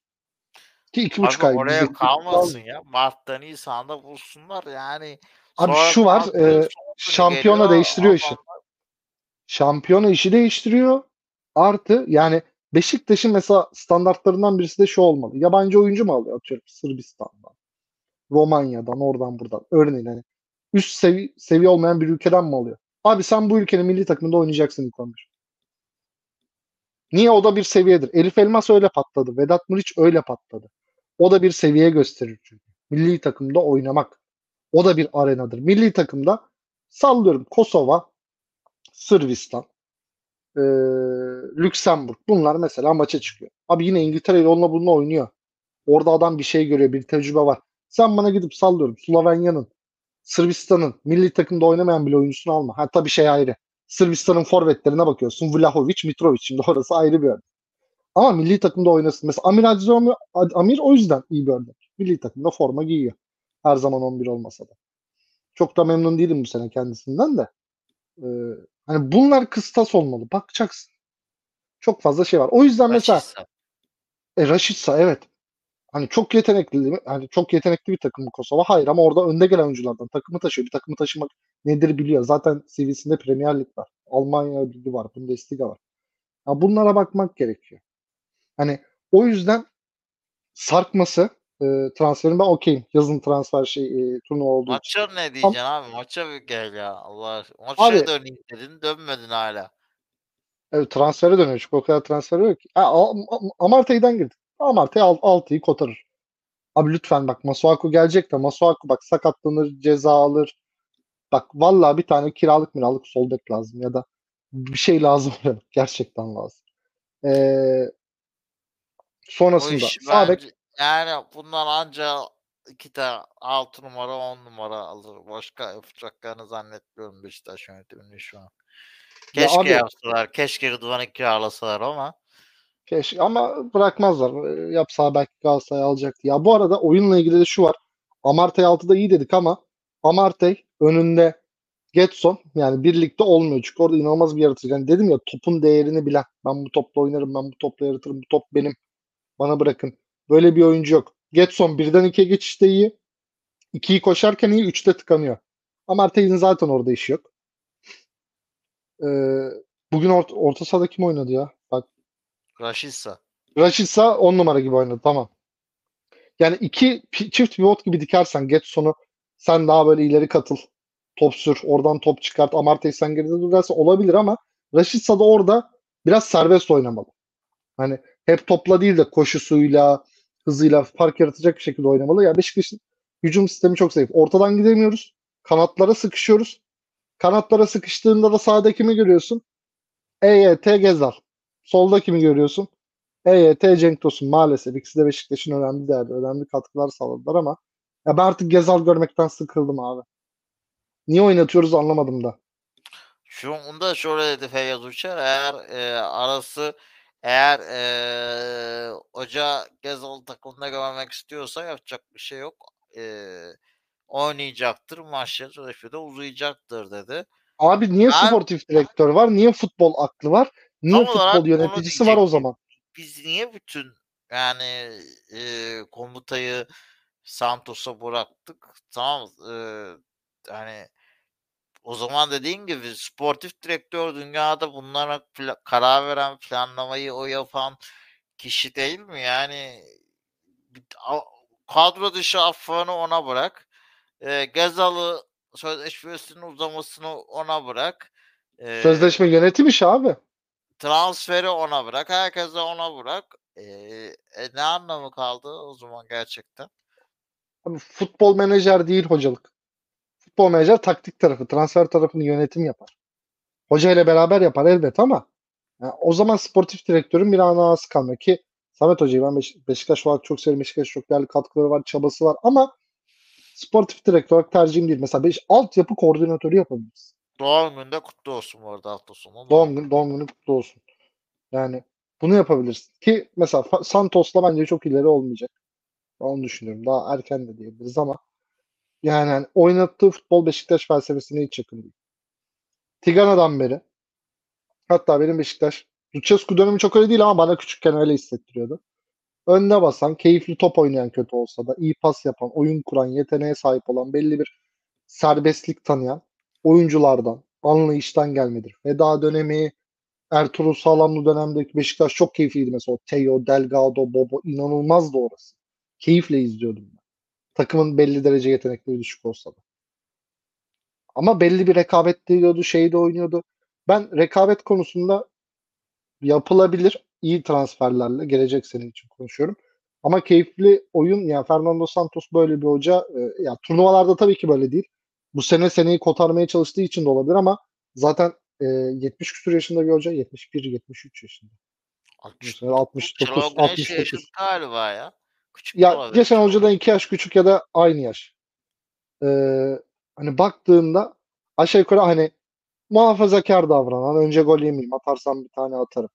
Speaker 2: Ki 2,5 ay.
Speaker 1: Oraya kalmasın ya. Mart'tan Nisan'da bulsunlar yani.
Speaker 2: Abi şu var. E, şampiyona değiştiriyor işi. Şampiyona işi değiştiriyor. Artı yani Beşiktaş'ın mesela standartlarından birisi de şu olmalı. Yabancı oyuncu mu alıyor atıyorum Sırbistan'dan, Romanya'dan, oradan buradan. Örneğin hani üst sevi seviye olmayan bir ülkeden mi alıyor? Abi sen bu ülkenin milli takımında oynayacaksın ilk 11. Niye? O da bir seviyedir. Elif Elmas öyle patladı. Vedat Muriç öyle patladı. O da bir seviye gösterir çünkü. Milli takımda oynamak. O da bir arenadır. Milli takımda sallıyorum Kosova, Sırbistan, e, Lüksemburg bunlar mesela maça çıkıyor. Abi yine İngiltere ile onunla bununla oynuyor. Orada adam bir şey görüyor, bir tecrübe var. Sen bana gidip sallıyorum Slovenya'nın, Sırbistan'ın milli takımda oynamayan bir oyuncusunu alma. Ha tabii şey ayrı. Sırbistan'ın forvetlerine bakıyorsun. Vlahovic, Mitrovic. Şimdi orası ayrı bir örnek. Ama milli takımda oynasın. Mesela Amir Azizoğlu, Amir o yüzden iyi bir örnek. Milli takımda forma giyiyor. Her zaman 11 olmasa da. Çok da memnun değilim bu sene kendisinden de. Ee, Hani bunlar kıstas olmalı. Bakacaksın. Çok fazla şey var. O yüzden mesela
Speaker 1: Raşitsa.
Speaker 2: e, Raşitsa evet. Hani çok yetenekli değil mi? Hani çok yetenekli bir takım Kosova. Hayır ama orada önde gelen oyunculardan takımı taşıyor. Bir takımı taşımak nedir biliyor. Zaten CV'sinde Premier Lig var. Almanya Ligi var. Bundesliga var. Ya bunlara bakmak gerekiyor. Hani o yüzden sarkması e, transferin ben okeyim. Yazın transfer şey e, turnuva olduğu
Speaker 1: Maça ne diyeceksin abi? Maça bir gel ya. Allah Maça
Speaker 2: Abi-
Speaker 1: döneyim dedin dönmedin hala.
Speaker 2: Evet, transfere dönüyor çünkü o kadar transfer yok ki. Ha, Am- Am- Amartey'den girdi. Amartey alt, 6'yı kotarır. Abi lütfen bak Masuaku gelecek de Masuaku bak sakatlanır, ceza alır. Bak vallahi bir tane kiralık miralık sol bek lazım ya da bir şey lazım. Gerçekten lazım. Ee, sonrasında sağ bek
Speaker 1: yani bundan anca iki tane 6 numara 10 numara alır. Başka yapacaklarını zannetmiyorum Beşiktaş yönetiminin şu an.
Speaker 2: ya
Speaker 1: Keşke
Speaker 2: abi
Speaker 1: yapsalar. Keşke Rıdvan'ı kiralasalar ama
Speaker 2: keşke ama bırakmazlar. Ee, Yapsa belki Galatasaray alacaktı. Ya bu arada oyunla ilgili de şu var. Amartey 6'da iyi dedik ama Amartey önünde Getson yani birlikte olmuyor. Çünkü orada inanılmaz bir yaratıcı. Yani dedim ya topun değerini bilen. Ben bu topla oynarım, ben bu topla yaratırım, bu top benim. Bana bırakın. Böyle bir oyuncu yok. Getson birden ikiye geçişte iyi. İkiyi koşarken iyi, üçte tıkanıyor. Amartey'in zaten orada işi yok. Ee, bugün orta, orta sahada kim oynadı ya? Bak
Speaker 1: Raşitsa.
Speaker 2: Rashica 10 numara gibi oynadı. Tamam. Yani iki çift pivot gibi dikersen Getson'u sen daha böyle ileri katıl. Top sür. Oradan top çıkart. Amartey sen geride dur derse olabilir ama Rashica da orada biraz serbest oynamalı. Hani hep topla değil de koşusuyla, hızıyla fark yaratacak bir şekilde oynamalı. Ya Beşiktaş'ın hücum sistemi çok zayıf. Ortadan gidemiyoruz. Kanatlara sıkışıyoruz. Kanatlara sıkıştığında da sağda kimi görüyorsun? EYT Gezal. Solda kimi görüyorsun? EYT Cenk Tosun maalesef. İkisi de Beşiktaş'ın önemli değerli, önemli katkılar sağladılar ama ya ben artık Gezal görmekten sıkıldım abi. Niye oynatıyoruz anlamadım da.
Speaker 1: Şu da şöyle dedi Feyyaz Uçar. Eğer e, arası eğer e, hoca Gezal takımında görmek istiyorsa yapacak bir şey yok. E, oynayacaktır. Maçları sözleşmede uzayacaktır dedi.
Speaker 2: Abi niye
Speaker 1: Ben-
Speaker 2: sportif direktör var? Niye futbol aklı var? Niye futbol yöneticisi var o zaman?
Speaker 1: Biz niye bütün yani e, komutayı Santos'a bıraktık? Tamam e, hani o zaman dediğin gibi sportif direktör dünyada bunlara karar veren planlamayı o yapan kişi değil mi? Yani kadro dışı affını ona bırak. E, Gezal'ı sözleşmesinin uzamasını ona bırak. E,
Speaker 2: Sözleşme yönetim işi abi.
Speaker 1: transferi ona bırak. Herkese ona bırak. E, e, ne anlamı kaldı o zaman gerçekten?
Speaker 2: Abi futbol menajer değil hocalık. Futbol menajer taktik tarafı, transfer tarafını yönetim yapar. Hoca ile beraber yapar elbet ama ya o zaman sportif direktörün bir anası kalmıyor ki Samet Hoca'yı ben Beş- Beşiktaş olarak çok severim. Beşiktaş çok değerli katkıları var, çabası var ama sportif direktör olarak tercihim değil. Mesela Beş, altyapı koordinatörü yapabiliriz.
Speaker 1: Doğum günde kutlu olsun bu arada hafta sonu.
Speaker 2: Doğum günü, doğum günü kutlu olsun. Yani bunu yapabilirsin. Ki mesela Santos'la bence çok ileri olmayacak. Onu düşünüyorum. Daha erken de diyebiliriz ama yani hani oynattığı futbol Beşiktaş felsefesine hiç yakın değil. Tigana'dan beri hatta benim Beşiktaş Lucescu dönemi çok öyle değil ama bana küçükken öyle hissettiriyordu. Önüne basan, keyifli top oynayan kötü olsa da iyi pas yapan, oyun kuran, yeteneğe sahip olan, belli bir serbestlik tanıyan oyunculardan, anlayıştan gelmedir. Veda dönemi, Ertuğrul Sağlamlı dönemdeki Beşiktaş çok keyifliydi mesela. O Teo, Delgado, Bobo inanılmazdı orası. Keyifle izliyordum ben. Takımın belli derece yetenekleri düşük olsa da. Ama belli bir rekabet diyordu, şey de oynuyordu. Ben rekabet konusunda yapılabilir iyi transferlerle gelecek sene için konuşuyorum. Ama keyifli oyun yani Fernando Santos böyle bir hoca e, ya turnuvalarda tabii ki böyle değil. Bu sene seneyi kotarmaya çalıştığı için de olabilir ama zaten e, 70 küsur yaşında bir hoca 71 73 yaşında. Bu sene 69
Speaker 1: Şenol Güneş
Speaker 2: 69.
Speaker 1: yaşıt galiba ya. Küçük
Speaker 2: Ya geçen hocadan 2 yaş küçük ya da aynı yaş. Ee, hani baktığında aşağı yukarı hani muhafazakar davranan önce gol yemeyeyim atarsam bir tane atarım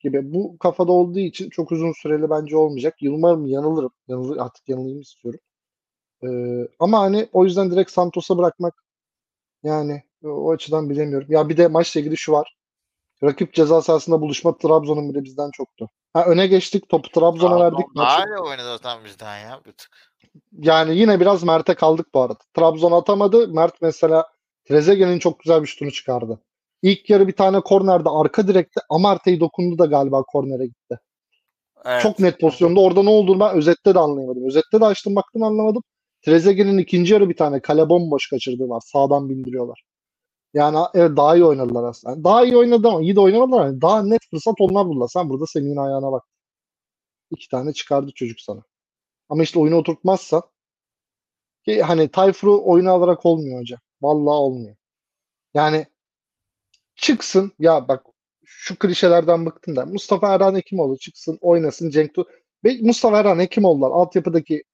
Speaker 2: gibi bu kafada olduğu için çok uzun süreli bence olmayacak. Umarım yanılırım. Yanılır, artık yanılayım istiyorum. Ee, ama hani o yüzden direkt Santos'a bırakmak yani o açıdan bilemiyorum. Ya bir de maçla ilgili şu var. Rakip ceza sahasında buluşma Trabzon'un bile bizden çoktu. Ha öne geçtik. Topu Trabzon'a verdik.
Speaker 1: Daha iyi oynadı zaten bizden ya bir tık.
Speaker 2: yani yine biraz Mert'e kaldık bu arada. Trabzon atamadı. Mert mesela Trezeguet'in çok güzel bir şutunu çıkardı. İlk yarı bir tane kornerde arka direkte Amartey dokundu da galiba kornere gitti.
Speaker 1: Evet.
Speaker 2: Çok net pozisyonda. Orada ne olduğunu ben özette de anlayamadım. Özette de açtım baktım anlamadım. Trezeguet'in ikinci yarı bir tane kale bomboş kaçırdığı var. Sağdan bindiriyorlar. Yani evet daha iyi oynadılar aslında. Yani daha iyi oynadı ama iyi de oynamadılar. Yani daha net fırsat onlar buldular. Sen burada Semih'in ayağına bak. İki tane çıkardı çocuk sana. Ama işte oyunu oturtmazsa ki hani Tayfur'u oyuna alarak olmuyor hocam. Vallahi olmuyor. Yani çıksın ya bak şu klişelerden bıktım da Mustafa Erhan Hekimoğlu çıksın oynasın Cenk Tu Mustafa Erhan Hekimoğlu'lar altyapıdaki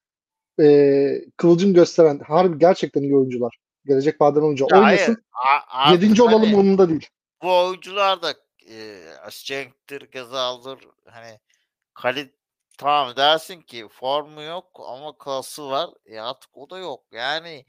Speaker 2: e, kıvılcım gösteren harbi gerçekten iyi oyuncular. Gelecek vadeden oyuncu
Speaker 1: Ya
Speaker 2: oynasın.
Speaker 1: hayır,
Speaker 2: Yedinci
Speaker 1: hani
Speaker 2: olalım umurumda değil.
Speaker 1: Bu oyuncular da e, Cenk'tir, Gezal'dır hani kali tamam dersin ki formu yok ama klası var. E artık o da yok. Yani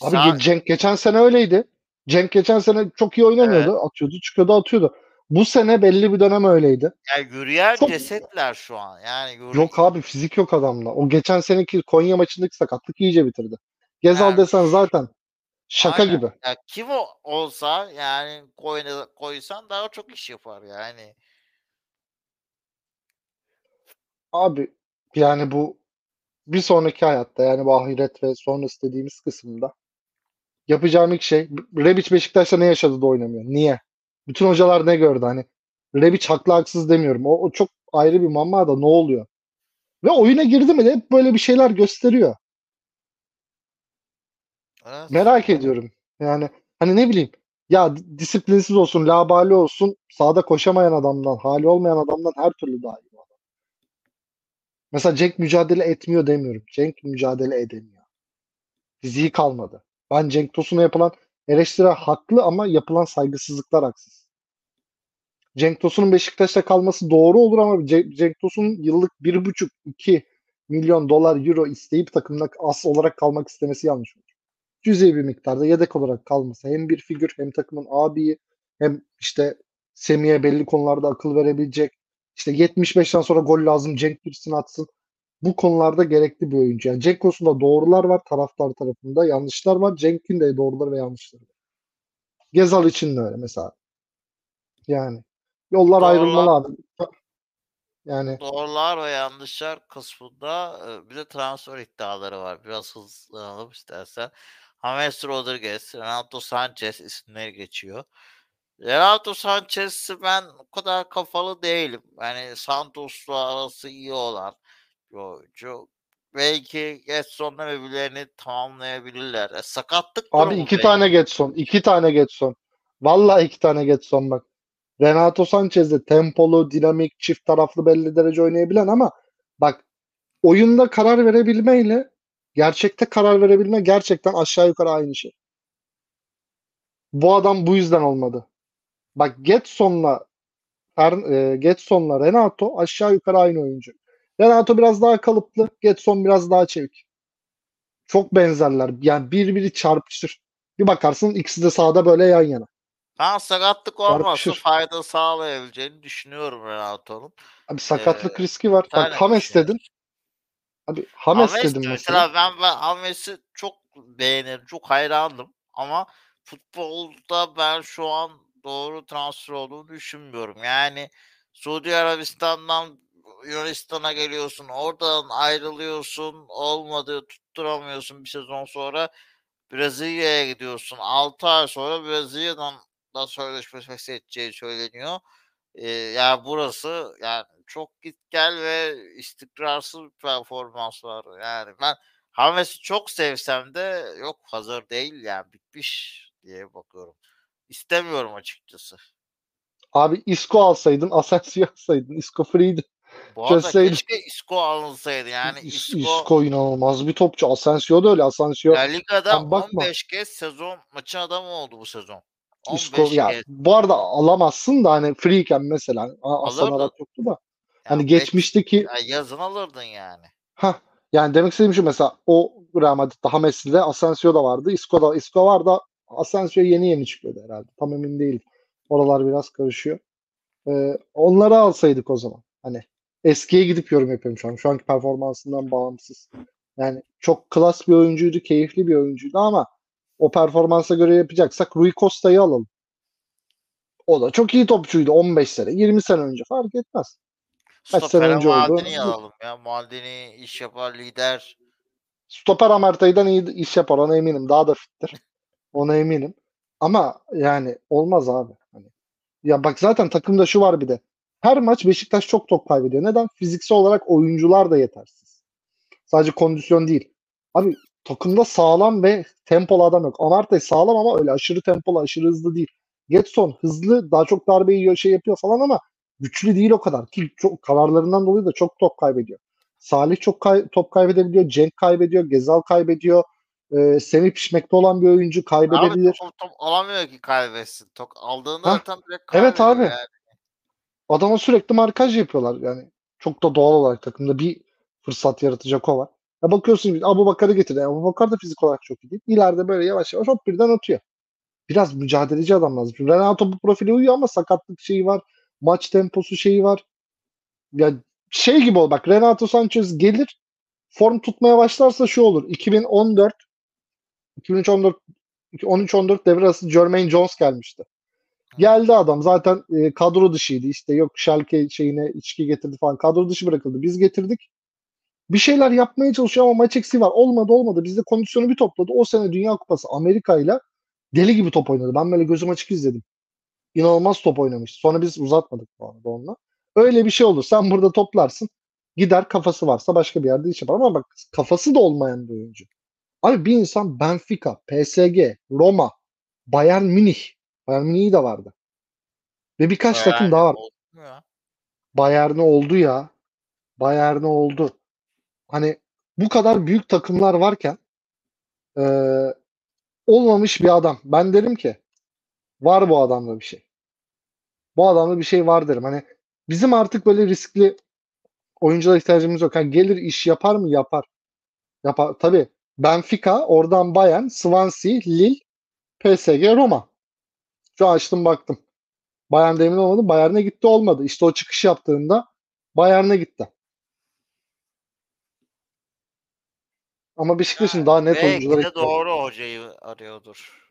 Speaker 2: Abi
Speaker 1: sen-
Speaker 2: Cenk geçen sene öyleydi. Cenk geçen sene çok iyi oynamıyordu. Atıyordu, çıkıyordu, atıyordu. Bu sene belli bir dönem öyleydi.
Speaker 1: yani yürüyen
Speaker 2: Çok-
Speaker 1: cesetler şu an. Yani yürü-
Speaker 2: Yok abi fizik yok adamla. O geçen seneki Konya maçındaki sakatlık iyice bitirdi. Gezal
Speaker 1: Yani-
Speaker 2: desen zaten şaka
Speaker 1: Aynen.
Speaker 2: gibi.
Speaker 1: Ya kim o olsa yani koyna, koysan daha çok iş yapar yani.
Speaker 2: Abi yani bu bir sonraki hayatta yani bu ahiret ve sonrası dediğimiz kısımda yapacağım ilk şey Rebic Beşiktaş'ta ne yaşadı da oynamıyor. Niye? Bütün hocalar ne gördü hani? Rebic haklı haksız demiyorum. O, o çok ayrı bir mamma da ne oluyor? Ve oyuna girdi mi de hep böyle bir şeyler gösteriyor. Merak ediyorum. Yani hani ne bileyim ya disiplinsiz olsun, labali olsun, sahada koşamayan adamdan, hali olmayan adamdan her türlü daha iyi. adam. Mesela Cenk mücadele etmiyor demiyorum. Cenk mücadele edemiyor. Fiziği kalmadı. Ben Cenk Tosun'a yapılan eleştiri haklı ama yapılan saygısızlıklar haksız. Cenk Tosun'un Beşiktaş'ta kalması doğru olur ama Ce- Cenk Tosun'un yıllık 1,5-2 milyon dolar euro isteyip takımda as olarak kalmak istemesi yanlış olur. Cüzi bir miktarda yedek olarak kalması hem bir figür hem takımın abiyi hem işte Semih'e belli konularda akıl verebilecek. İşte 75'ten sonra gol lazım Cenk girsin atsın. Bu konularda gerekli bir oyuncu. Yani Cenk konusunda doğrular var taraftar tarafında, yanlışlar var. Cenk'in de doğruları ve yanlışları var. Gezal için de öyle mesela. Yani yollar
Speaker 1: Doğrular-
Speaker 2: ayrılmalı abi. Yani
Speaker 1: Doğrular ve yanlışlar kısmında e, bir de transfer iddiaları var. Biraz hızlanalım istersen. James Rodriguez, Renato Sanchez isimleri geçiyor. Renato Sanchez'i ben o kadar kafalı değilim. Yani Santos'la arası iyi olan bir oyuncu. Belki Getson'la birbirlerini tamamlayabilirler. E, sakatlık
Speaker 2: abi iki
Speaker 1: belli.
Speaker 2: tane Getson. iki tane Getson. Vallahi iki tane Getson bak. Renato Sanchez de tempolu, dinamik, çift taraflı belli derece oynayabilen ama bak oyunda karar verebilmeyle gerçekte karar verebilme gerçekten aşağı yukarı aynı şey. Bu adam bu yüzden olmadı. Bak Getson'la e, Getson'la Renato aşağı yukarı aynı oyuncu. Renato biraz daha kalıplı, Getson biraz daha çevik. Çok benzerler. Yani birbiri çarpışır. Bir bakarsın ikisi de sahada böyle yan yana.
Speaker 1: Ben sakatlık olmazsa
Speaker 2: Çarpışır.
Speaker 1: fayda sağlayabileceğini düşünüyorum Renato'nun.
Speaker 2: Abi sakatlık
Speaker 1: Ee,
Speaker 2: riski var. Bak Hames dedin. Abi Hames
Speaker 1: Hames
Speaker 2: dedim
Speaker 1: de
Speaker 2: mesela.
Speaker 1: mesela ben, ben Hames'i çok beğenirim, çok hayrandım ama futbolda ben şu an doğru transfer olduğunu düşünmüyorum. Yani Suudi Arabistan'dan Yunanistan'a geliyorsun, oradan ayrılıyorsun, olmadı, tutturamıyorsun bir sezon sonra Brezilya'ya gidiyorsun. 6 ay sonra Brezilya'dan da sözleşme feshedeceği söyleniyor. Ee, yani burası yani çok git gel ve istikrarsız bir performans var. Yani ben Hames'i çok sevsem de yok hazır değil yani bitmiş diye bakıyorum. İstemiyorum açıkçası.
Speaker 2: Abi Isco alsaydın, Asensio alsaydın. Isco free'di.
Speaker 1: Bu arada
Speaker 2: Çözseydin.
Speaker 1: keşke Isco alınsaydı. Yani
Speaker 2: Is-
Speaker 1: Isco,
Speaker 2: Isco inanılmaz bir topçu. Asensio da öyle. Asensio
Speaker 1: La Liga'da
Speaker 2: Sen bakma.
Speaker 1: 15 kez sezon maçın adamı oldu bu sezon. 15
Speaker 2: Isco ya
Speaker 1: kez.
Speaker 2: bu arada alamazsın da hani free'ken mesela A- Hasan
Speaker 1: Alırdın.
Speaker 2: Arat yoktu da
Speaker 1: Ya
Speaker 2: hani
Speaker 1: beş-
Speaker 2: geçmişteki
Speaker 1: ya yazın alırdın yani.
Speaker 2: ha yani demek istediğim şu mesela o Real Madrid'de Hames'de Asensio da vardı. Isco da Isco var da Asensio yeni yeni çıkıyordu herhalde. Tam emin değilim. Oralar biraz karışıyor. Ee, onları alsaydık o zaman. Hani eskiye gidip yorum yapıyorum şu an. Şu anki performansından bağımsız. Yani çok klas bir oyuncuydu, keyifli bir oyuncuydu ama o performansa göre yapacaksak Rui Costa'yı alalım. O da çok iyi topçuydu 15 sene, 20 sene önce fark etmez.
Speaker 1: Stoper'e
Speaker 2: önce oldu?
Speaker 1: Alalım ya. Maldini iş yapar lider.
Speaker 2: Stoper Amartay'dan iyi iş yapar ona eminim. Daha da fittir. Ona eminim. Ama yani olmaz abi. Hani, ya bak zaten takımda şu var bir de. Her maç Beşiktaş çok top kaybediyor. Neden? Fiziksel olarak oyuncular da yetersiz. Sadece kondisyon değil. Abi takımda sağlam ve tempolu adam yok. Amartay sağlam ama öyle aşırı tempolu, aşırı hızlı değil. Getson hızlı, daha çok darbe yiyor, şey yapıyor falan ama güçlü değil o kadar. Ki çok kararlarından dolayı da çok top kaybediyor. Salih çok kay- top kaybedebiliyor. Cenk kaybediyor. Gezal kaybediyor. Ee, Semih pişmekte olan bir oyuncu
Speaker 1: Abi
Speaker 2: kaybedebilir.
Speaker 1: top, top alamıyor ki kaybetsin. Top aldığında
Speaker 2: Hah,
Speaker 1: zaten direkt
Speaker 2: evet abi.
Speaker 1: yani.
Speaker 2: Adama sürekli markaj yapıyorlar yani. Çok da doğal olarak takımda bir fırsat yaratacak o var. Ya bakıyorsun Abu Bakar'ı getirdi. Abu Bakar da fizik olarak çok iyi değil. İleride böyle yavaş yavaş hop birden atıyor. Biraz mücadeleci adam lazım. Renato bu profile uyuyor ama sakatlık şeyi var. Maç temposu şeyi var. Ya şey gibi ol bak Renato Sanchez gelir form tutmaya başlarsa şu olur. 2014 2013-14 13-14 devre arası Jermaine Jones gelmişti. Geldi adam zaten e, kadro dışıydı işte yok Schalke şeyine içki getirdi falan kadro dışı bırakıldı. Biz getirdik. Bir şeyler yapmaya çalışıyor ama maç eksiği var. Olmadı olmadı. Bizde kondisyonu bir topladı. O sene Dünya Kupası Amerika ile deli gibi top oynadı. Ben böyle gözüm açık izledim. İnanılmaz top oynamış. Sonra biz uzatmadık bu arada onunla. Öyle bir şey olur. Sen burada toplarsın. Gider kafası varsa başka bir yerde iş yapar. Ama bak kafası da olmayan bir oyuncu. Abi bir insan Benfica, PSG, Roma, Bayern Münih. Bayern Münih'i de vardı. Ve birkaç
Speaker 1: Bayern
Speaker 2: takım daha var. Bayern'e oldu ya. Bayern'e oldu. Hani bu kadar büyük takımlar varken eee, olmamış bir adam. Ben derim ki var bu adamda bir şey. Bu adamda bir şey var derim. Hani bizim artık böyle riskli oyunculara ihtiyacımız yok. Yani gelir iş yapar mı? Yapar. Yapar. Tabii Benfica, oradan Bayern, Swansea, Lille, PSG, Roma. Şu açtım baktım. Bayern'de emin olmadım. Bayern'e gitti olmadı. İşte o çıkış yaptığında Bayern'e gitti. Ama Beşiktaş'ın daha net
Speaker 1: Belki
Speaker 2: oyunculara
Speaker 1: de doğru hocayı arıyordur.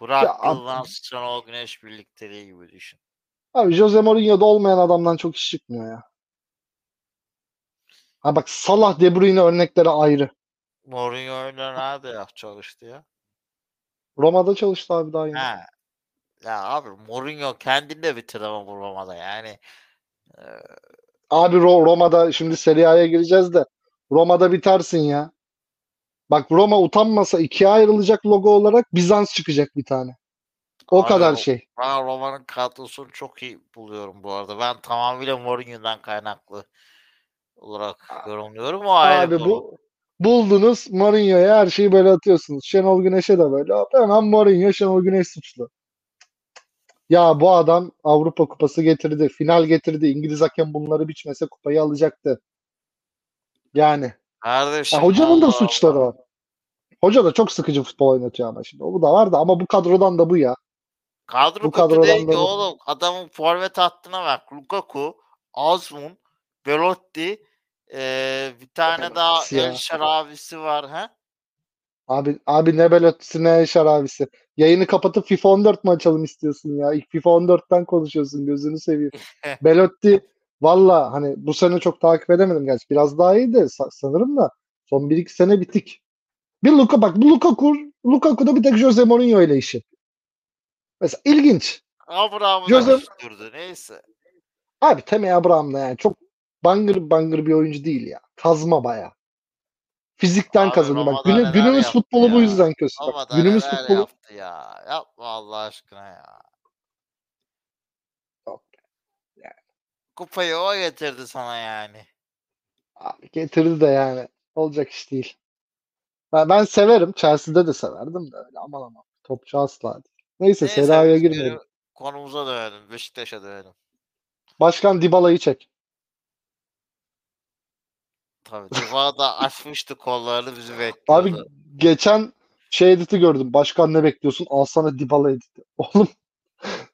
Speaker 1: Burak Yılmaz, Şenol Güneş birlikteliği gibi düşün.
Speaker 2: Abi Jose Mourinho'da olmayan adamdan çok iş çıkmıyor ya. Ha bak Salah De Bruyne örnekleri ayrı.
Speaker 1: Mourinho öyle nerede ya çalıştı ya?
Speaker 2: Roma'da çalıştı abi daha yeni.
Speaker 1: Ya abi Mourinho kendini de bitirdi ama bu Roma'da yani. Ee,
Speaker 2: Abi Ro- Roma'da şimdi Serie A'ya gireceğiz de Roma'da bitersin ya. Bak Roma utanmasa ikiye ayrılacak logo olarak Bizans çıkacak bir tane. O
Speaker 1: Abi
Speaker 2: kadar şey.
Speaker 1: Ben Roma'nın kadrosunu çok iyi buluyorum bu arada. Ben tamamıyla Mourinho'dan kaynaklı olarak yorumluyorum. O ayrı
Speaker 2: Abi
Speaker 1: konu.
Speaker 2: bu buldunuz Mourinho'ya her şeyi böyle atıyorsunuz. Şenol Güneş'e de böyle. Hemen Mourinho, Şenol Güneş suçlu. Ya bu adam Avrupa Kupası getirdi, final getirdi. İngiliz hakem bunları biçmese kupayı alacaktı. Yani
Speaker 1: Kardeşim
Speaker 2: ya hocanın da
Speaker 1: Allah
Speaker 2: suçları
Speaker 1: Allah.
Speaker 2: var. Hoca da çok sıkıcı futbol oynatıyor ama şimdi. O bu da var da ama bu kadrodan da bu ya.
Speaker 1: Kadro
Speaker 2: Bu kadrodan
Speaker 1: değil
Speaker 2: da bu.
Speaker 1: oğlum. Adamın forvet hattına bak. Lukaku, Azmun, Belotti, eee, bir tane daha
Speaker 2: Belotti'si ya.
Speaker 1: El Şeravisi var ha.
Speaker 2: Abi abi ne Belotti'si ne Şarabisi. Yayını kapatıp FIFA 14 mu açalım istiyorsun ya? İlk FIFA 14'ten konuşuyorsun gözünü seveyim. Belotti valla hani bu sene çok takip edemedim gerçi. Biraz daha iyiydi sa- sanırım da. Son 1-2 sene bitik. Bir Luka bak bu Lukaku Lukaku da bir tek Jose Mourinho ile işi. Mesela ilginç.
Speaker 1: Abraham'ı
Speaker 2: Jose-
Speaker 1: küstürdü. Neyse.
Speaker 2: Abi Temi Abraham da yani çok bangır bangır bir oyuncu değil ya. Kazma baya. Fizikten
Speaker 1: Abi
Speaker 2: kazanıyor. Bak günü- günümüz futbolu bu
Speaker 1: ya.
Speaker 2: yüzden kötü. Bak, günümüz futbolu
Speaker 1: yaptı ya. Yapma Allah aşkına ya. Kupayı o getirdi sana yani.
Speaker 2: Abi getirdi de yani. Olacak iş değil. Ben, ben severim. Chelsea'de de severdim de öyle aman aman. Topçu asla değil. Neyse
Speaker 1: Neyse
Speaker 2: Serie A'ya
Speaker 1: biz
Speaker 2: girmeyelim.
Speaker 1: konumuza dönelim. Beşiktaş'a dönelim.
Speaker 2: Başkan Dybala'yı çek.
Speaker 1: Tabii. Diva da açmıştı kollarını bizi
Speaker 2: Abi
Speaker 1: bekliyordu.
Speaker 2: geçen şey editi gördüm. Başkan ne bekliyorsun? Al sana Dybala editi. Oğlum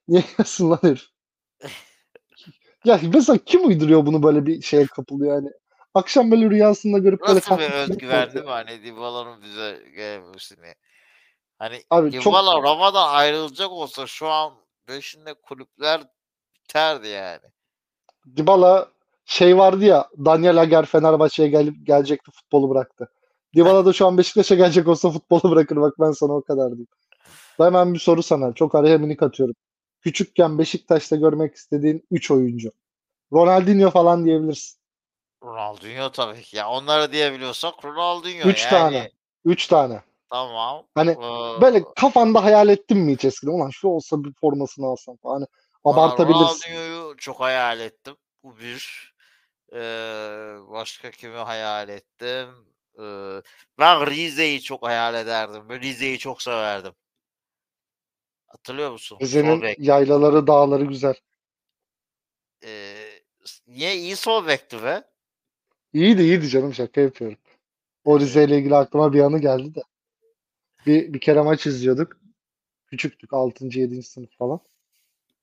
Speaker 2: niye yazsın lan herif? Ya mesela kim uyduruyor bunu böyle bir şeye kapılıyor yani? Akşam böyle rüyasında görüp böyle
Speaker 1: Nasıl bir
Speaker 2: kalkıp gidip
Speaker 1: özgüven değil
Speaker 2: bakıyor.
Speaker 1: mi? Hani Dybala'nın bize gelmesini. Hani
Speaker 2: Abi çok
Speaker 1: Dybala Roma'dan ayrılacak olsa şu an peşinde kulüpler biterdi yani.
Speaker 2: Dybala şey vardı ya Daniel Ager Fenerbahçe'ye gelip gelecekti futbolu bıraktı. Dybala da şu an Beşiktaş'a gelecek olsa futbolu bırakır bak ben sana o kadar diyeyim. Hemen bir soru sana. Çok araya minik atıyorum. Küçükken Beşiktaş'ta görmek istediğin 3 oyuncu. Ronaldinho falan diyebilirsin.
Speaker 1: Ronaldinho tabii ki. Ya onları diyebiliyorsak Ronaldinho
Speaker 2: 3
Speaker 1: yani.
Speaker 2: tane. 3 tane.
Speaker 1: Tamam.
Speaker 2: Hani
Speaker 1: Ee,
Speaker 2: böyle kafanda hayal ettin mi hiç eskiden? Ulan şu olsa bir formasını alsam falan. Hani abartabilirsin.
Speaker 1: Ronaldinho'yu çok hayal ettim. Bu bir. Ee, başka kimi hayal ettim? Ee, ben Rize'yi çok hayal ederdim. Ben Rize'yi çok severdim. Hatırlıyor musun?
Speaker 2: Rize'nin yaylaları, dağları güzel.
Speaker 1: Ee, Niye iyi sol bekti be?
Speaker 2: İyiydi iyiydi canım şaka yapıyorum. O Rize ile ilgili aklıma bir anı geldi de. Bir, bir kere maç izliyorduk. Küçüktük 6. 7. sınıf falan.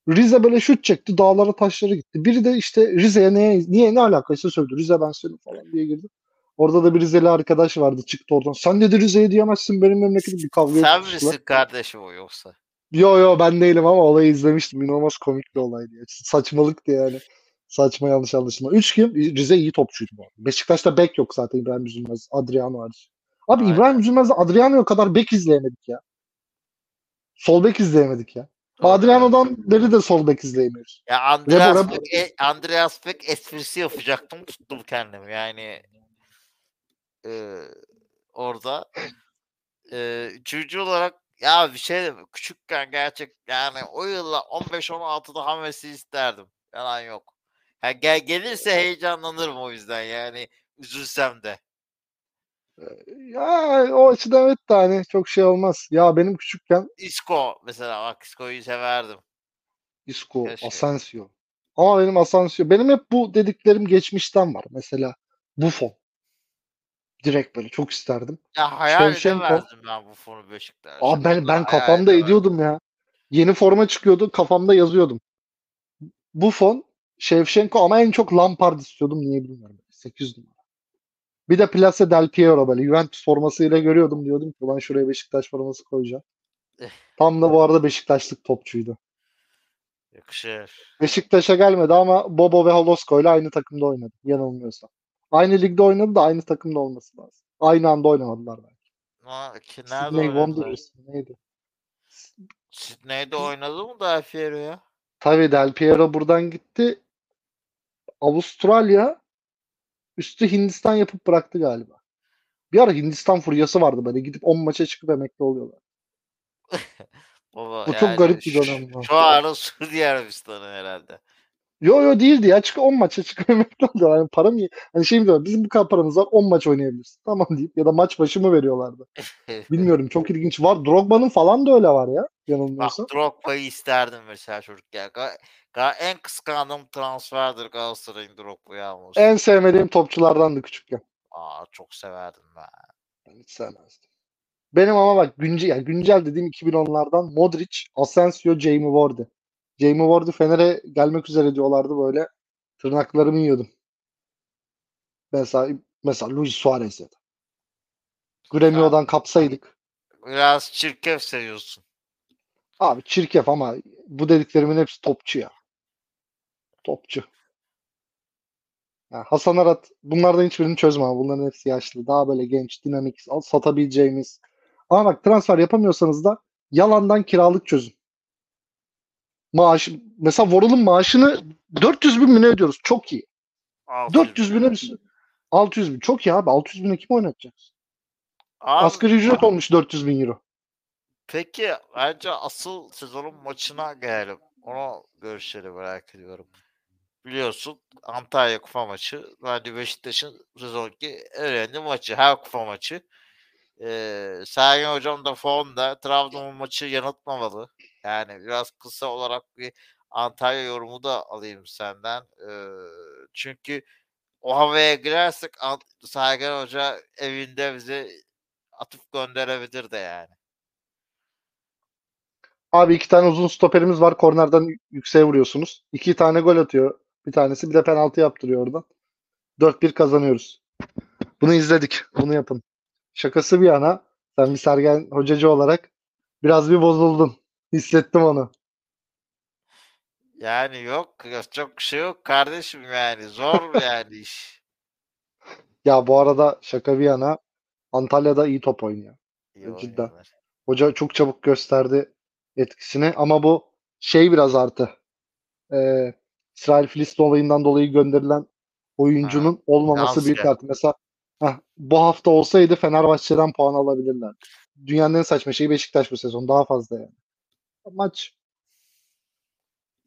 Speaker 2: Rize böyle şut çekti dağlara taşlara gitti. Biri de işte Rize'ye neye, niye ne alakaysa söyledi. Rize ben senin falan diye girdi. Orada da bir Rizeli arkadaş vardı çıktı oradan. Sen dedi Rize'ye diyemezsin benim memleketim bir kavga
Speaker 1: Sen misin kardeşim o yoksa?
Speaker 2: Yo yo ben değilim ama olayı izlemiştim. İnanılmaz komik bir olaydı. Ya. Saçmalıktı yani. Saçma yanlış anlaşılma. Üç kim? Rize iyi topçuydu bu. Beşiktaş'ta bek yok zaten İbrahim Üzülmez. Adriano hariç. Abi
Speaker 1: Aynen.
Speaker 2: İbrahim Üzülmez'de Adriano'ya kadar bek izleyemedik ya. Sol bek izleyemedik ya. Adriano'dan beri de sol bek izleyemiyoruz.
Speaker 1: Ya Andreas
Speaker 2: Rebo-
Speaker 1: Beck, e, Andreas Beck esprisi yapacaktım tuttum kendimi yani e, orada e, üçüncü olarak ya bir şey küçükken gerçek yani o yılla 15-16'da hamlesi isterdim. Yalan yok. Ha, gel, gelirse heyecanlanırım o yüzden yani üzülsem de.
Speaker 2: Ya o açıdan evet de hani çok şey olmaz. Ya benim küçükken
Speaker 1: Isco mesela bak Isco'yu severdim.
Speaker 2: Isco,
Speaker 1: Keşke.
Speaker 2: Asensio. Ama benim Asensio. Benim hep bu dediklerim geçmişten var. Mesela Buffon. Direkt böyle çok isterdim.
Speaker 1: Ya hayal
Speaker 2: Shevchenko.
Speaker 1: edemezdim ben bu fonu Beşiktaş.
Speaker 2: Abi ben ben kafamda ediyordum ya. Yeni forma çıkıyordu, kafamda yazıyordum. Buffon, Shevchenko ama en çok Lampard istiyordum niye bilmiyorum. 8 numara. Bir de Place Del Piero böyle Juventus formasıyla görüyordum diyordum ki ben şuraya Beşiktaş forması koyacağım. Tam da bu arada Beşiktaşlık topçuydu.
Speaker 1: Yakışır.
Speaker 2: Beşiktaş'a gelmedi ama Bobo ve Holosko ile aynı takımda oynadı. Yanılmıyorsam. Aynı ligde oynadı da aynı takımda olması lazım. Aynı anda oynamadılar belki.
Speaker 1: Ama ki nerede
Speaker 2: Sydney
Speaker 1: oynadılar?
Speaker 2: Wanderers neydi?
Speaker 1: Sydney'de oynadı mı Del Piero ya?
Speaker 2: Tabii Del Piero buradan gitti. Avustralya üstü Hindistan yapıp bıraktı galiba. Bir ara Hindistan furyası vardı böyle gidip 10 maça çıkıp emekli oluyorlar.
Speaker 1: Baba,
Speaker 2: Bu çok garip bir
Speaker 1: şu-
Speaker 2: dönem bu.
Speaker 1: Şu an Suudi Arabistan'ı herhalde.
Speaker 2: Yo yo değildi ya. Çık 10 maça emekli oluyorlar. Yani para mı? Hani şey mi diyorlar? Bizim bu kadar paramız var 10 maç oynayabilirsin. Tamam deyip ya da maç başı mı veriyorlardı? Bilmiyorum çok ilginç. Var. Drogba'nın falan da öyle var ya.
Speaker 1: Bak
Speaker 2: Yanılmıyorsam.
Speaker 1: Drogba'yı isterdim mesela çocukken. Ga- ga- en kıskandığım transferdir Galatasaray'ın Drogba'yı alması.
Speaker 2: En sevmediğim topçulardandı küçükken.
Speaker 1: Aa çok severdim ben.
Speaker 2: Ben hiç sevmezdim. Benim ama bak güncel, yani güncel dediğim 2010'lardan Modric, Asensio, Jamie Vardy. Jamie Vardy Fener'e gelmek üzere diyorlardı böyle. Tırnaklarımı yiyordum. Mesela mesela Luis Suarez ya da. Gremio'dan kapsaydık.
Speaker 1: Biraz çirkef seviyorsun.
Speaker 2: Abi çirkef ama bu dediklerimin hepsi topçu ya. Topçu. Ya Hasan Arat bunlardan hiçbirini çözme abi. Bunların hepsi yaşlı. Daha böyle genç, dinamik, al- satabileceğimiz. Ama bak transfer yapamıyorsanız da yalandan kiralık çözün. Maaş mesela Voral'ın maaşını 400 bin mi ne ödüyoruz? Çok iyi. 400 bine bir 600 bin. Çok iyi abi. 600 bine kim oynatacak?
Speaker 1: Abi,
Speaker 2: Asgari ücret olmuş 400 bin euro.
Speaker 1: Peki bence asıl sezonun maçına gelelim. Onu görüşleri merak ediyorum. Biliyorsun Antalya kupa maçı bence Beşiktaş'ın sezonki en önemli maçı. Her kupa maçı. Ee, Sergen Hocam da formda Trabzon maçı yanıltmamalı. Yani biraz kısa olarak bir Antalya yorumu da alayım senden. Ee, çünkü o havaya girersek Sergen Hoca evinde bizi atıp gönderebilir de yani.
Speaker 2: Abi iki tane uzun stoperimiz var. Kornerden yükseğe vuruyorsunuz. İki tane gol atıyor. Bir tanesi bir de penaltı yaptırıyor oradan. 4-1 kazanıyoruz. Bunu izledik. Bunu yapın. Şakası bir yana sen bir Sergen hocacı olarak biraz bir bozuldun. Hissettim onu.
Speaker 1: Yani yok çok bir şey yok kardeşim yani zor yani iş.
Speaker 2: Ya bu arada şaka bir yana Antalya'da iyi top oynuyor.
Speaker 1: İyi
Speaker 2: Cidden.
Speaker 1: oynuyorlar.
Speaker 2: Hoca çok çabuk gösterdi etkisini ama bu şey biraz artı. Ee, İsrail Filistin olayından dolayı gönderilen oyuncunun olmaması
Speaker 1: Danske.
Speaker 2: büyük artı. Mesela heh, bu hafta olsaydı Fenerbahçe'den puan alabilirler. Dünyanın en saçma şeyi Beşiktaş bu sezon. Daha fazla yani. Maç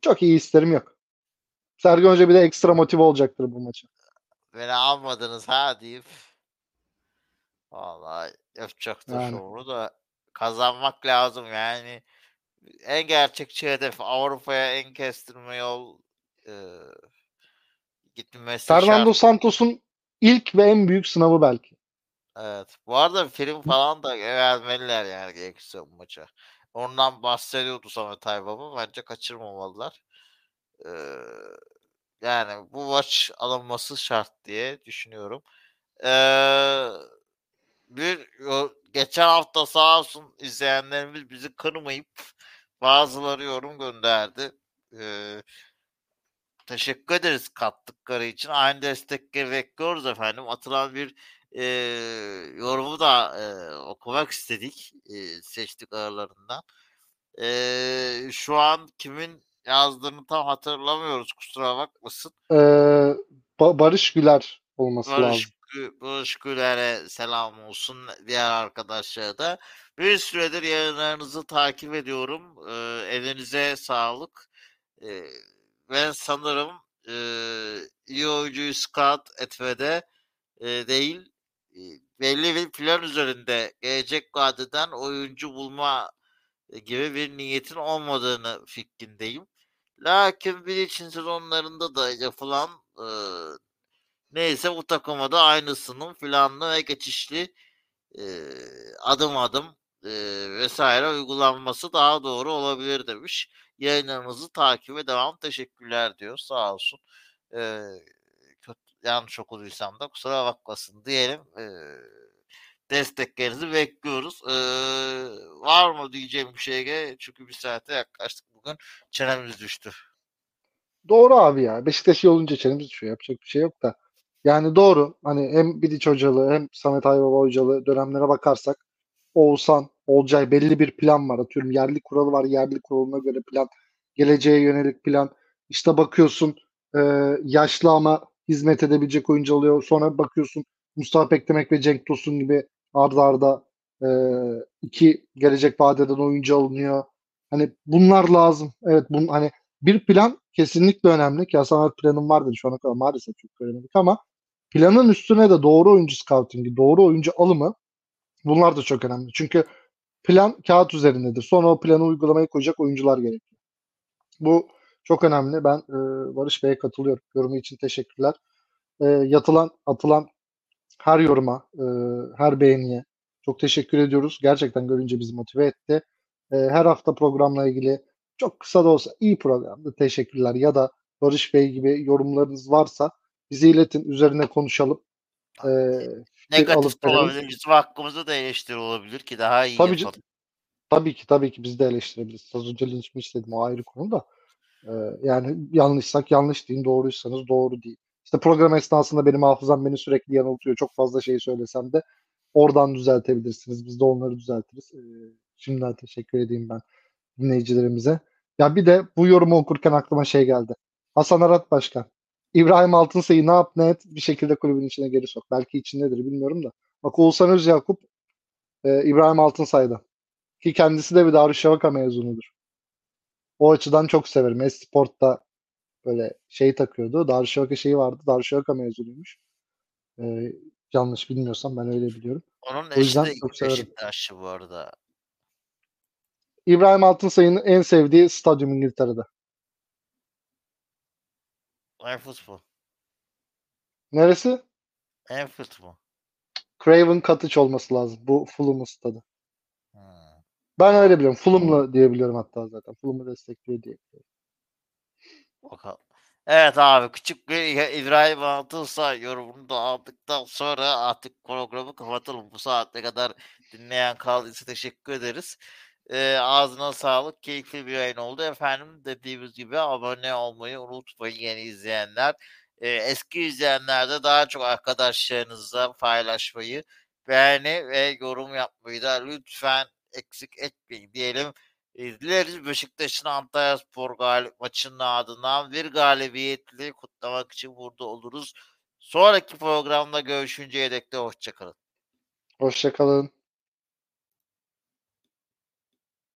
Speaker 2: çok iyi isterim yok. Sergen Hoca bir de ekstra motive olacaktır bu maça.
Speaker 1: Beni almadınız ha deyip Vallahi yapacaktır
Speaker 2: Yani.
Speaker 1: şovunu da kazanmak lazım yani. En gerçekçi hedef Avrupa'ya en kestirme yol e, gitmesi
Speaker 2: Fernando
Speaker 1: şart.
Speaker 2: Santos'un ilk ve en büyük sınavı belki.
Speaker 1: Evet. Bu arada film falan da vermeliler yani gerekirse bu maça. Ondan bahsediyordu Samet Aybaba. Bence kaçırmamalılar. Ee, yani bu maç alınması şart diye düşünüyorum. Ee, bir geçen hafta sağ olsun izleyenlerimiz bizi kırmayıp bazıları yorum gönderdi. Ee, teşekkür ederiz kattıkları için. Aynı destekleri bekliyoruz efendim. Atılan bir e, yorumu da e, okumak istedik. E, seçtik aralarından. E, şu an kimin yazdığını tam hatırlamıyoruz. Kusura bakmasın.
Speaker 2: Ee, Ba- Barış Güler olması
Speaker 1: Barış,
Speaker 2: lazım.
Speaker 1: Barış Güler'e selam olsun diğer arkadaşlara da. Bir süredir yayınlarınızı takip ediyorum. Ee, elinize sağlık. Ee, ben sanırım e, iyi oyuncuyu scout etmede e, değil e, belli bir plan üzerinde gelecek vadeden oyuncu bulma gibi bir niyetin olmadığını fikrindeyim. Lakin bir için sezonlarında da yapılan e, neyse bu takıma da aynısının planlı ve geçişli e, adım adım e, vesaire uygulanması daha doğru olabilir demiş. Yayınlarınızı takibe devam. Teşekkürler diyor. Sağ olsun. E, yanlış okuduysam da kusura bakmasın diyelim. E, desteklerinizi bekliyoruz. E, var mı diyeceğim bir şey? Çünkü bir saate yaklaştık bugün. Çenemiz düştü.
Speaker 2: Doğru abi ya. Beşiktaş iyi olunca çenemiz düşüyor. Yapacak bir şey yok da. Yani doğru. Hani hem Bilic hocalığı hem Samet Aybaba hocalığı dönemlere bakarsak Oğuzhan, Olcay belli bir plan var. Atıyorum yerli kuralı var. Yerli kuralına göre plan. Geleceğe yönelik plan. İşte bakıyorsun e, yaşlı ama hizmet edebilecek oyuncu oluyor. Sonra bakıyorsun Mustafa Beklemek ve Cenk Tosun gibi arda arda e, iki gelecek vadeden oyuncu alınıyor. Hani bunlar lazım. Evet bun hani bir plan kesinlikle önemli. Ki planım vardı şu ana kadar maalesef çok göremedik ama planın üstüne de doğru oyuncu scouting'i, doğru oyuncu alımı bunlar da çok önemli. Çünkü plan kağıt üzerindedir. Sonra o planı uygulamaya koyacak oyuncular gerekiyor. Bu çok önemli. Ben e, Barış Bey'e katılıyorum. Yorumu için teşekkürler. E, yatılan, atılan her yoruma, e, her beğeniye çok teşekkür ediyoruz. Gerçekten görünce bizi motive etti. E, her hafta programla ilgili çok kısa da olsa iyi programdı. Teşekkürler. Ya da Barış Bey gibi yorumlarınız varsa bizi iletin. Üzerine konuşalım. E,
Speaker 1: Negatif olabilir. Bizim hakkımızda da eleştiri olabilir ki daha iyi
Speaker 2: tabii,
Speaker 1: yapalım.
Speaker 2: Tabii ki tabii ki biz de eleştirebiliriz. Az önce linç mi istedim o ayrı konu da. Ee, yani yanlışsak yanlış deyin, doğruysanız doğru deyin. İşte program esnasında benim hafızam beni sürekli yanıltıyor. Çok fazla şey söylesem de oradan düzeltebilirsiniz. Biz de onları düzeltiriz. Ee, şimdiden teşekkür edeyim ben dinleyicilerimize. Ya bir de bu yorumu okurken aklıma şey geldi. Hasan Arat Başkan. İbrahim Altınsay'ı ne yap ne et bir şekilde kulübün içine geri sok. Belki içindedir bilmiyorum da. Bak Oğuzhan Özyakup e, İbrahim Altınsay'dan. Ki kendisi de bir Darüşşafaka mezunudur. O açıdan çok severim. Esport'ta böyle şey takıyordu. Darüşşafaka şeyi vardı. Darüşşafaka mezunuymuş. Ee, yanlış bilmiyorsam ben öyle biliyorum.
Speaker 1: Onun o yüzden eşi de çok severim. Beşiktaşlı bu arada.
Speaker 2: İbrahim Altınsay'ın en sevdiği stadyum İngiltere'de.
Speaker 1: Anfield mu?
Speaker 2: Neresi?
Speaker 1: Anfield mu?
Speaker 2: Craven Cottage olması lazım. Bu Fulham'ın stadı. Ben öyle biliyorum. Fulham'la diyebiliyorum hatta zaten. Fulham'ı destekliyor diye.
Speaker 1: Bakalım. Evet abi küçük bir İbrahim Altınsa yorumunu da aldıktan sonra artık programı kapatalım. Bu saate kadar dinleyen kaldıysa teşekkür ederiz. Ee, ağzına sağlık. Keyifli bir yayın oldu. Efendim dediğimiz gibi abone olmayı unutmayın yeni izleyenler. Ee, eski izleyenler de daha çok arkadaşlarınızla paylaşmayı, beğeni ve yorum yapmayı da lütfen eksik etmeyin diyelim. Dileriz Beşiktaş'ın Antalya Spor galip maçının ardından bir galibiyetli kutlamak için burada oluruz. Sonraki programda görüşünceye dek de hoşçakalın.
Speaker 2: Hoşçakalın.